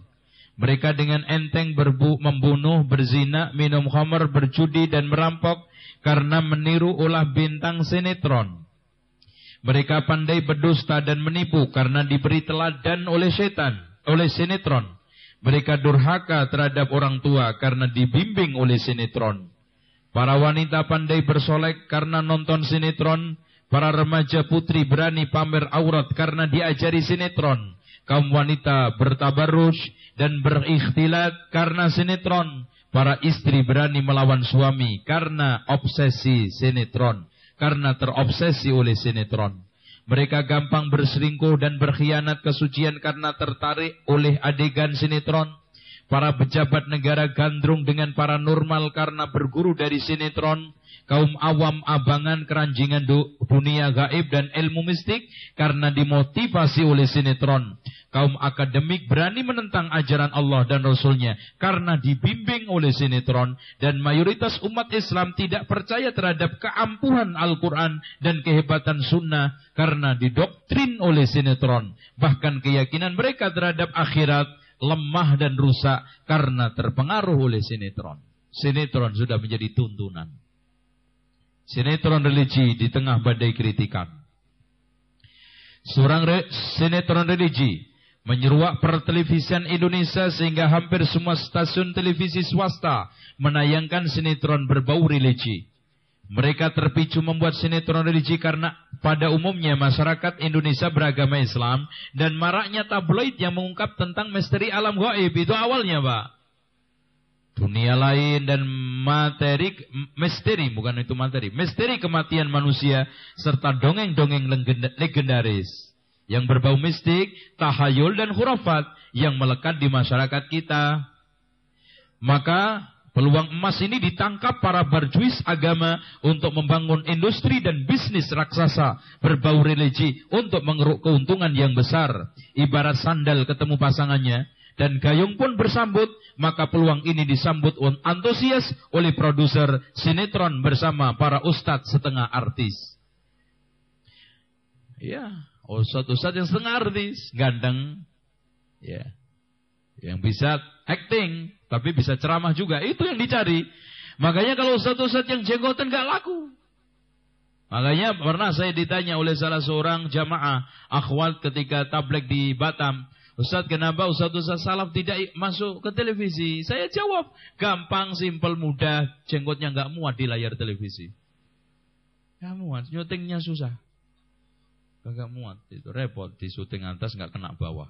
Mereka dengan enteng berbu membunuh, berzina, minum khamar, berjudi dan merampok karena meniru ulah bintang sinetron. Mereka pandai berdusta dan menipu karena diberi teladan oleh setan oleh sinetron. Mereka durhaka terhadap orang tua karena dibimbing oleh sinetron. Para wanita pandai bersolek karena nonton sinetron. Para remaja putri berani pamer aurat karena diajari sinetron. Kaum wanita bertabarus dan berikhtilat karena sinetron. Para istri berani melawan suami karena obsesi sinetron. Karena terobsesi oleh sinetron. Mereka gampang berselingkuh dan berkhianat kesucian karena tertarik oleh adegan sinetron. Para pejabat negara gandrung dengan paranormal karena berguru dari sinetron. Kaum awam abangan keranjingan dunia gaib dan ilmu mistik karena dimotivasi oleh sinetron kaum akademik berani menentang ajaran Allah dan Rasulnya karena dibimbing oleh sinetron dan mayoritas umat Islam tidak percaya terhadap keampuhan Al-Quran dan kehebatan sunnah karena didoktrin oleh sinetron. Bahkan keyakinan mereka terhadap akhirat lemah dan rusak karena terpengaruh oleh sinetron. Sinetron sudah menjadi tuntunan. Sinetron religi di tengah badai kritikan. Seorang sinetron religi menyeruak pertelevisian Indonesia sehingga hampir semua stasiun televisi swasta menayangkan sinetron berbau religi. Mereka terpicu membuat sinetron religi karena pada umumnya masyarakat Indonesia beragama Islam dan maraknya tabloid yang mengungkap tentang misteri alam gaib. Itu awalnya, Pak. Dunia lain dan materi misteri bukan itu materi, misteri kematian manusia serta dongeng-dongeng legendaris yang berbau mistik, tahayul dan khurafat yang melekat di masyarakat kita. Maka Peluang emas ini ditangkap para barjuis agama untuk membangun industri dan bisnis raksasa berbau religi untuk mengeruk keuntungan yang besar. Ibarat sandal ketemu pasangannya dan gayung pun bersambut, maka peluang ini disambut antusias oleh produser sinetron bersama para ustadz setengah artis. Ya, ustadz-ustadz yang setengah artis, ganteng, ya, yang bisa acting, tapi bisa ceramah juga. Itu yang dicari. Makanya kalau ustaz-ustaz yang jenggotan gak laku. Makanya pernah saya ditanya oleh salah seorang jamaah akhwat ketika tablek di Batam. Ustaz kenapa Ustaz-Ustaz salaf tidak masuk ke televisi? Saya jawab, gampang, simpel, mudah, jenggotnya gak muat di layar televisi. Gak muat, nyutingnya susah. Gak muat, itu repot, di syuting atas gak kena bawah.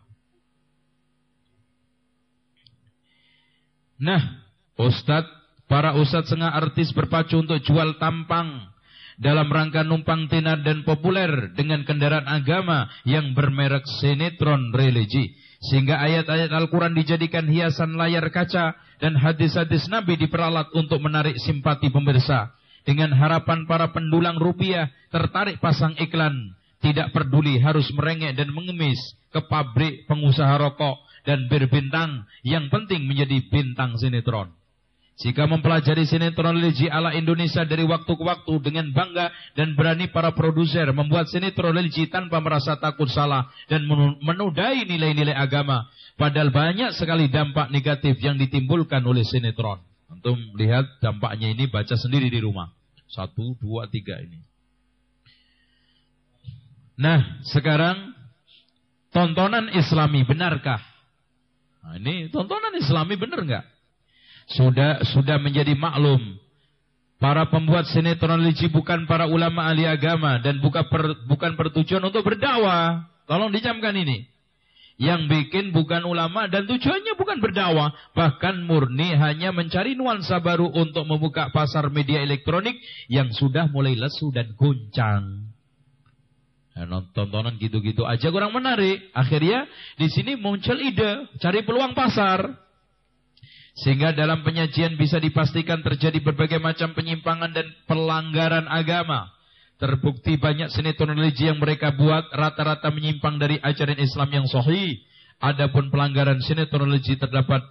Nah, Ustadz, para Ustadz setengah artis berpacu untuk jual tampang dalam rangka numpang tenar dan populer dengan kendaraan agama yang bermerek sinetron religi. Sehingga ayat-ayat Al-Quran dijadikan hiasan layar kaca dan hadis-hadis Nabi diperalat untuk menarik simpati pemirsa. Dengan harapan para pendulang rupiah tertarik pasang iklan. Tidak peduli harus merengek dan mengemis ke pabrik pengusaha rokok dan berbintang yang penting menjadi bintang sinetron. Jika mempelajari sinetron religi ala Indonesia dari waktu ke waktu dengan bangga dan berani para produser membuat sinetron religi tanpa merasa takut salah dan menudai nilai-nilai agama. Padahal banyak sekali dampak negatif yang ditimbulkan oleh sinetron. Untuk melihat dampaknya ini baca sendiri di rumah. Satu, dua, tiga ini. Nah, sekarang tontonan islami benarkah? Nah, ini tontonan Islami benar nggak? Sudah sudah menjadi maklum para pembuat sinetron religi bukan para ulama ahli agama dan bukan per, bukan pertujuan untuk berdakwah. Tolong dicamkan ini. Yang bikin bukan ulama dan tujuannya bukan berdakwah, bahkan murni hanya mencari nuansa baru untuk membuka pasar media elektronik yang sudah mulai lesu dan goncang. Nah, tontonan gitu-gitu aja kurang menarik. Akhirnya di sini muncul ide cari peluang pasar. Sehingga dalam penyajian bisa dipastikan terjadi berbagai macam penyimpangan dan pelanggaran agama. Terbukti banyak sinetron religi yang mereka buat rata-rata menyimpang dari ajaran Islam yang sahih. Adapun pelanggaran sinetron religi terdapat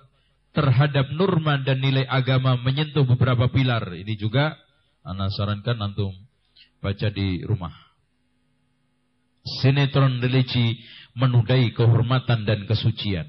terhadap norma dan nilai agama menyentuh beberapa pilar. Ini juga Ana sarankan antum baca di rumah sinetron religi menudai kehormatan dan kesucian.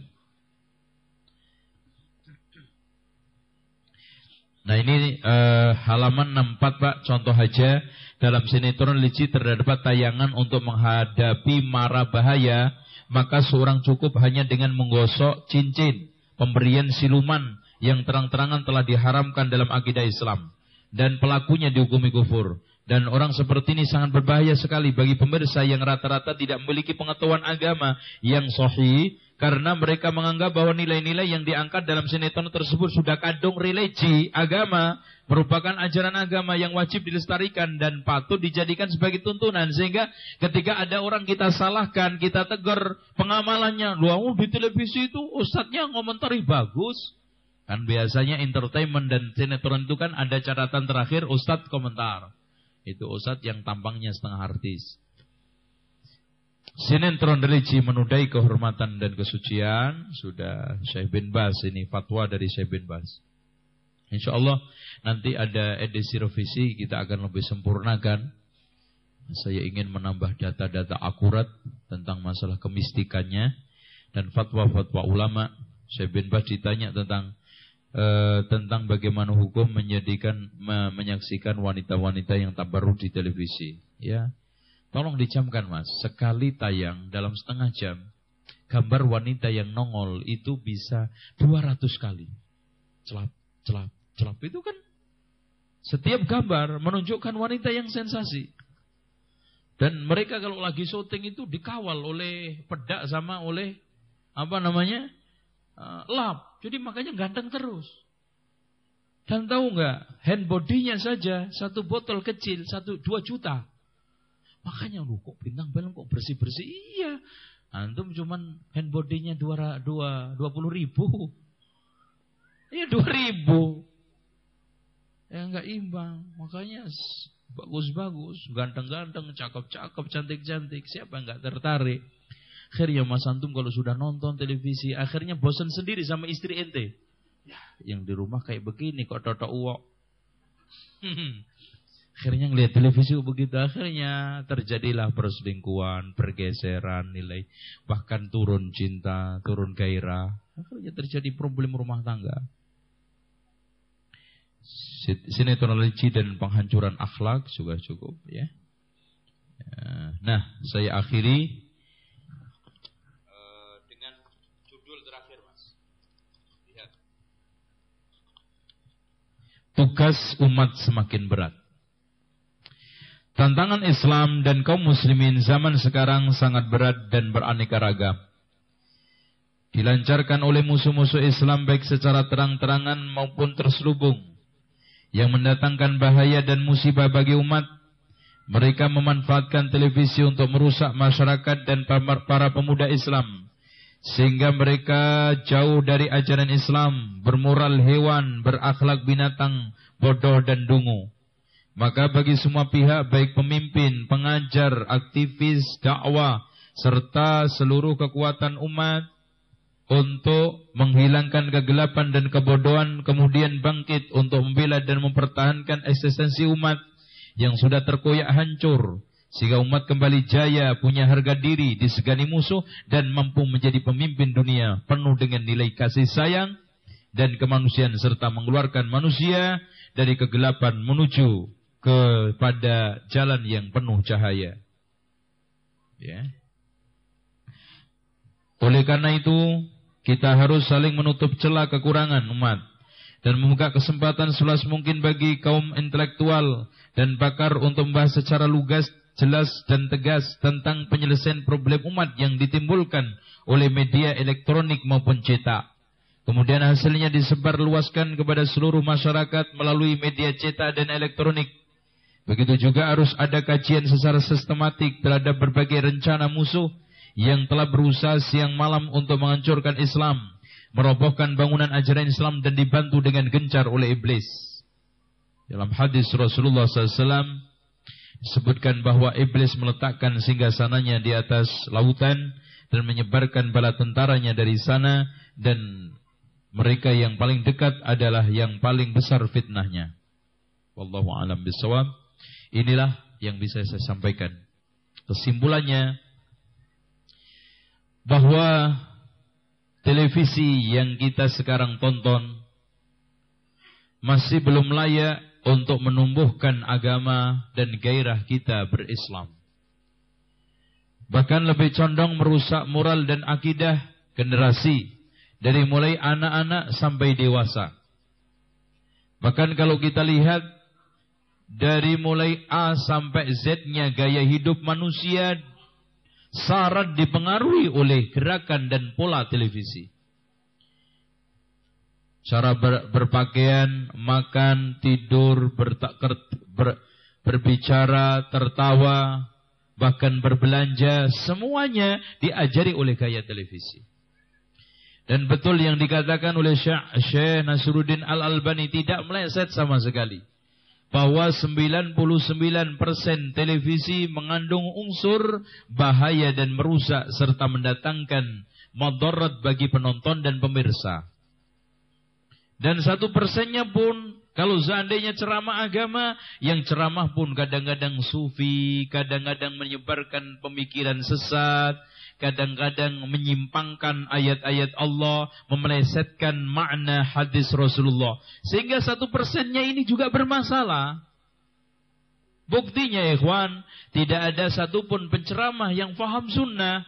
Nah ini uh, halaman 64 Pak, contoh aja dalam sinetron religi terdapat tayangan untuk menghadapi mara bahaya, maka seorang cukup hanya dengan menggosok cincin, pemberian siluman yang terang-terangan telah diharamkan dalam akidah Islam dan pelakunya dihukumi kufur. Dan orang seperti ini sangat berbahaya sekali bagi pemirsa yang rata-rata tidak memiliki pengetahuan agama yang sahih karena mereka menganggap bahwa nilai-nilai yang diangkat dalam sinetron tersebut sudah kadung religi agama merupakan ajaran agama yang wajib dilestarikan dan patut dijadikan sebagai tuntunan. Sehingga ketika ada orang kita salahkan kita tegur pengamalannya lu di televisi itu ustadznya ngomentari bagus. Kan biasanya entertainment dan sinetron itu kan ada catatan terakhir ustadz komentar. Itu ustadz yang tampangnya setengah artis. Sinetron religi menudai kehormatan dan kesucian. Sudah Syekh bin Bas ini fatwa dari Syekh bin Bas. Insya Allah nanti ada edisi revisi kita akan lebih sempurnakan. Saya ingin menambah data-data akurat tentang masalah kemistikannya dan fatwa-fatwa ulama. Syekh bin Bas ditanya tentang e, tentang bagaimana hukum menyaksikan wanita-wanita yang tabarruh di televisi. Ya, tolong dicamkan mas, sekali tayang dalam setengah jam, gambar wanita yang nongol itu bisa 200 kali. Celap, celap, celap itu kan Setiap gambar menunjukkan wanita yang sensasi. Dan mereka kalau lagi syuting itu dikawal oleh pedak sama oleh apa namanya uh, lap. Jadi makanya ganteng terus. Dan tahu nggak, hand bodinya saja satu botol kecil satu dua juta. Makanya lu kok bintang film kok bersih bersih. Iya, antum cuman hand bodinya dua dua dua puluh ribu. Iya dua ribu. Ya nggak imbang. Makanya bagus-bagus, ganteng-ganteng, cakep-cakep, cantik-cantik. Siapa yang nggak tertarik? Akhirnya Mas Antum kalau sudah nonton televisi, akhirnya bosan sendiri sama istri ente. Ya, yang di rumah kayak begini kok toto uok. akhirnya ngelihat televisi begitu, akhirnya terjadilah perselingkuhan, pergeseran nilai, bahkan turun cinta, turun gairah. Akhirnya terjadi problem rumah tangga sinetronologi dan penghancuran akhlak juga cukup ya. ya. Nah, saya akhiri uh, dengan judul terakhir, Mas. Lihat. Tugas umat semakin berat. Tantangan Islam dan kaum muslimin zaman sekarang sangat berat dan beraneka ragam. Dilancarkan oleh musuh-musuh Islam baik secara terang-terangan maupun terselubung yang mendatangkan bahaya dan musibah bagi umat. Mereka memanfaatkan televisi untuk merusak masyarakat dan para pemuda Islam. Sehingga mereka jauh dari ajaran Islam, bermoral hewan, berakhlak binatang, bodoh dan dungu. Maka bagi semua pihak, baik pemimpin, pengajar, aktivis, dakwah, serta seluruh kekuatan umat, untuk menghilangkan kegelapan dan kebodohan kemudian bangkit untuk membela dan mempertahankan eksistensi umat yang sudah terkoyak hancur sehingga umat kembali jaya punya harga diri disegani musuh dan mampu menjadi pemimpin dunia penuh dengan nilai kasih sayang dan kemanusiaan serta mengeluarkan manusia dari kegelapan menuju kepada jalan yang penuh cahaya ya oleh karena itu kita harus saling menutup celah kekurangan umat dan membuka kesempatan seluas mungkin bagi kaum intelektual dan pakar untuk membahas secara lugas, jelas dan tegas tentang penyelesaian problem umat yang ditimbulkan oleh media elektronik maupun cetak. Kemudian hasilnya disebar luaskan kepada seluruh masyarakat melalui media cetak dan elektronik. Begitu juga harus ada kajian secara sistematik terhadap berbagai rencana musuh yang telah berusaha siang malam untuk menghancurkan Islam, merobohkan bangunan ajaran Islam dan dibantu dengan gencar oleh iblis. Dalam hadis Rasulullah SAW disebutkan bahwa iblis meletakkan singgasananya di atas lautan dan menyebarkan bala tentaranya dari sana dan mereka yang paling dekat adalah yang paling besar fitnahnya. Wallahu alam bisawab. Inilah yang bisa saya sampaikan. Kesimpulannya, bahwa televisi yang kita sekarang tonton masih belum layak untuk menumbuhkan agama dan gairah kita berislam. Bahkan lebih condong merusak moral dan akidah generasi dari mulai anak-anak sampai dewasa. Bahkan kalau kita lihat dari mulai A sampai Z-nya gaya hidup manusia Syarat dipengaruhi oleh gerakan dan pola televisi. Cara ber, berpakaian, makan, tidur, bertakir, ber, berbicara, tertawa, bahkan berbelanja, semuanya diajari oleh gaya televisi. Dan betul yang dikatakan oleh Syekh Nasruddin Al-Albani tidak meleset sama sekali bahwa 99% televisi mengandung unsur bahaya dan merusak serta mendatangkan madarat bagi penonton dan pemirsa. Dan satu persennya pun kalau seandainya ceramah agama, yang ceramah pun kadang-kadang sufi, kadang-kadang menyebarkan pemikiran sesat, kadang-kadang menyimpangkan ayat-ayat Allah, memelesetkan makna hadis Rasulullah. Sehingga satu persennya ini juga bermasalah. Buktinya ikhwan, tidak ada satupun penceramah yang faham sunnah.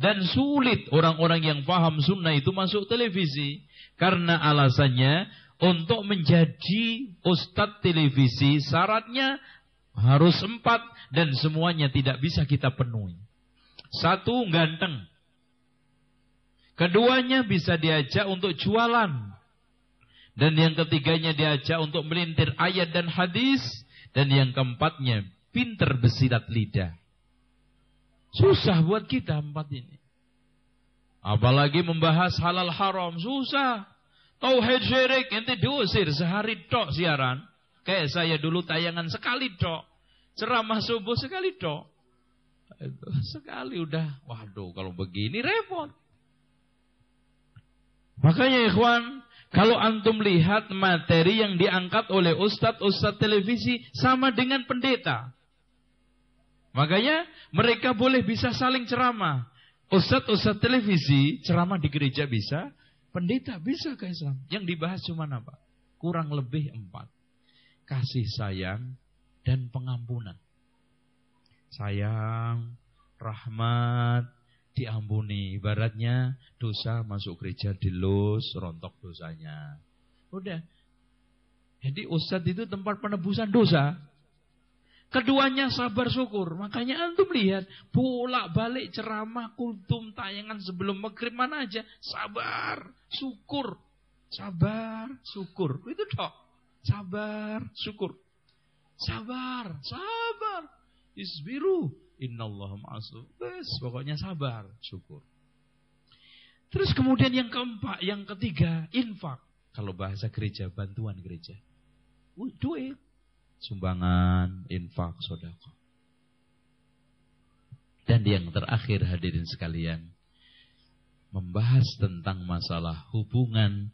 Dan sulit orang-orang yang faham sunnah itu masuk televisi. Karena alasannya untuk menjadi ustadz televisi syaratnya harus empat dan semuanya tidak bisa kita penuhi. Satu ganteng. Keduanya bisa diajak untuk jualan. Dan yang ketiganya diajak untuk melintir ayat dan hadis. Dan yang keempatnya pinter besilat lidah. Susah buat kita empat ini. Apalagi membahas halal haram. Susah. Tauhid syirik ente diusir sehari tok siaran. Kayak saya dulu tayangan sekali tok. Ceramah subuh sekali tok. Sekali udah, waduh kalau begini repot. Makanya ikhwan, kalau antum lihat materi yang diangkat oleh ustadz-ustadz televisi sama dengan pendeta. Makanya mereka boleh bisa saling ceramah. Ustadz-ustadz televisi ceramah di gereja bisa, Pendeta bisa ke Islam. Yang dibahas cuma apa? Kurang lebih empat. Kasih sayang dan pengampunan. Sayang, rahmat, diampuni. Ibaratnya dosa masuk gereja dilus, rontok dosanya. Udah. Jadi ustadz itu tempat penebusan dosa. Keduanya sabar syukur. Makanya antum lihat bolak balik ceramah kultum tayangan sebelum maghrib mana aja sabar syukur sabar syukur itu toh sabar syukur sabar sabar isbiru innallaha ma'asuf bes pokoknya sabar syukur. Terus kemudian yang keempat yang ketiga infak. Kalau bahasa gereja bantuan gereja. Duit. Sumbangan, infak, sodako. Dan yang terakhir hadirin sekalian, membahas tentang masalah hubungan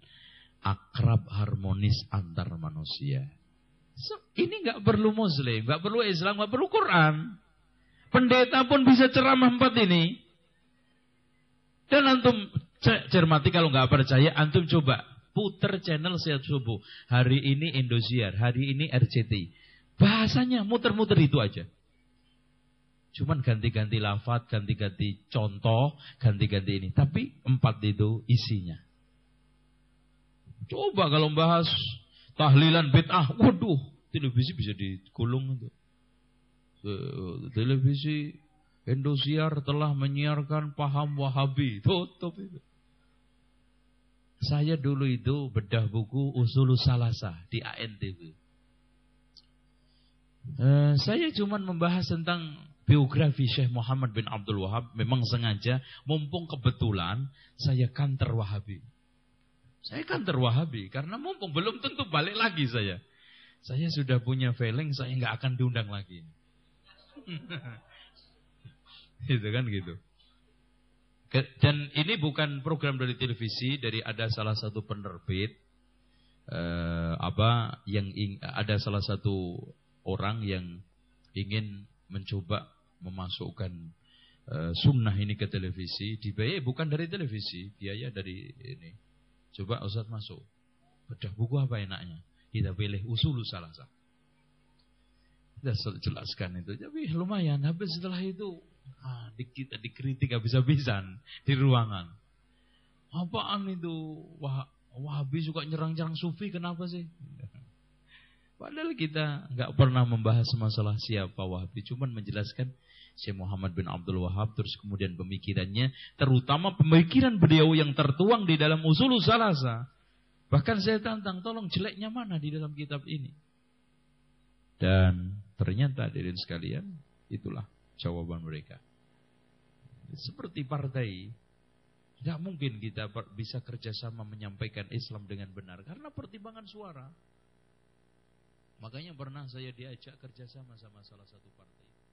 akrab harmonis antar manusia. Ini nggak perlu Muslim, nggak perlu Islam, nggak perlu Quran. Pendeta pun bisa ceramah empat ini. Dan antum cermati kalau nggak percaya, antum coba puter channel Sehat Subuh. Hari ini Indosiar, hari ini RCT. Bahasanya muter-muter itu aja. Cuman ganti-ganti lafat, ganti-ganti contoh, ganti-ganti ini. Tapi empat itu isinya. Coba kalau bahas tahlilan bid'ah, waduh, televisi bisa digulung itu. Televisi Indosiar telah menyiarkan paham Wahabi, tutup itu. Saya dulu itu bedah buku Usul Salasa di ANTV. Eh, saya cuma membahas tentang biografi Syekh Muhammad bin Abdul Wahab. Memang sengaja, mumpung kebetulan saya kantor Wahabi. Saya kantor Wahabi karena mumpung belum tentu balik lagi saya. Saya sudah punya feeling saya nggak akan diundang lagi. itu kan gitu. Dan ini bukan program dari televisi, dari ada salah satu penerbit eh, apa yang ing, ada salah satu orang yang ingin mencoba memasukkan eh, sunnah ini ke televisi, dibayar bukan dari televisi, biaya dari ini. Coba Ustaz masuk. Bedah buku apa enaknya? Kita pilih usul satu. Kita jelaskan itu. Tapi lumayan. Habis setelah itu Ah, di kita dikritik habis-habisan di ruangan. Apaan itu? Wah, Wahabi suka nyerang-nyerang sufi kenapa sih? Padahal kita nggak pernah membahas masalah siapa Wahabi, cuman menjelaskan Syekh Muhammad bin Abdul Wahab terus kemudian pemikirannya, terutama pemikiran beliau yang tertuang di dalam usul salasa. Bahkan saya tantang, tolong jeleknya mana di dalam kitab ini? Dan ternyata hadirin sekalian, itulah jawaban mereka. Seperti partai, tidak mungkin kita bisa kerjasama menyampaikan Islam dengan benar karena pertimbangan suara. Makanya pernah saya diajak kerjasama sama salah satu partai.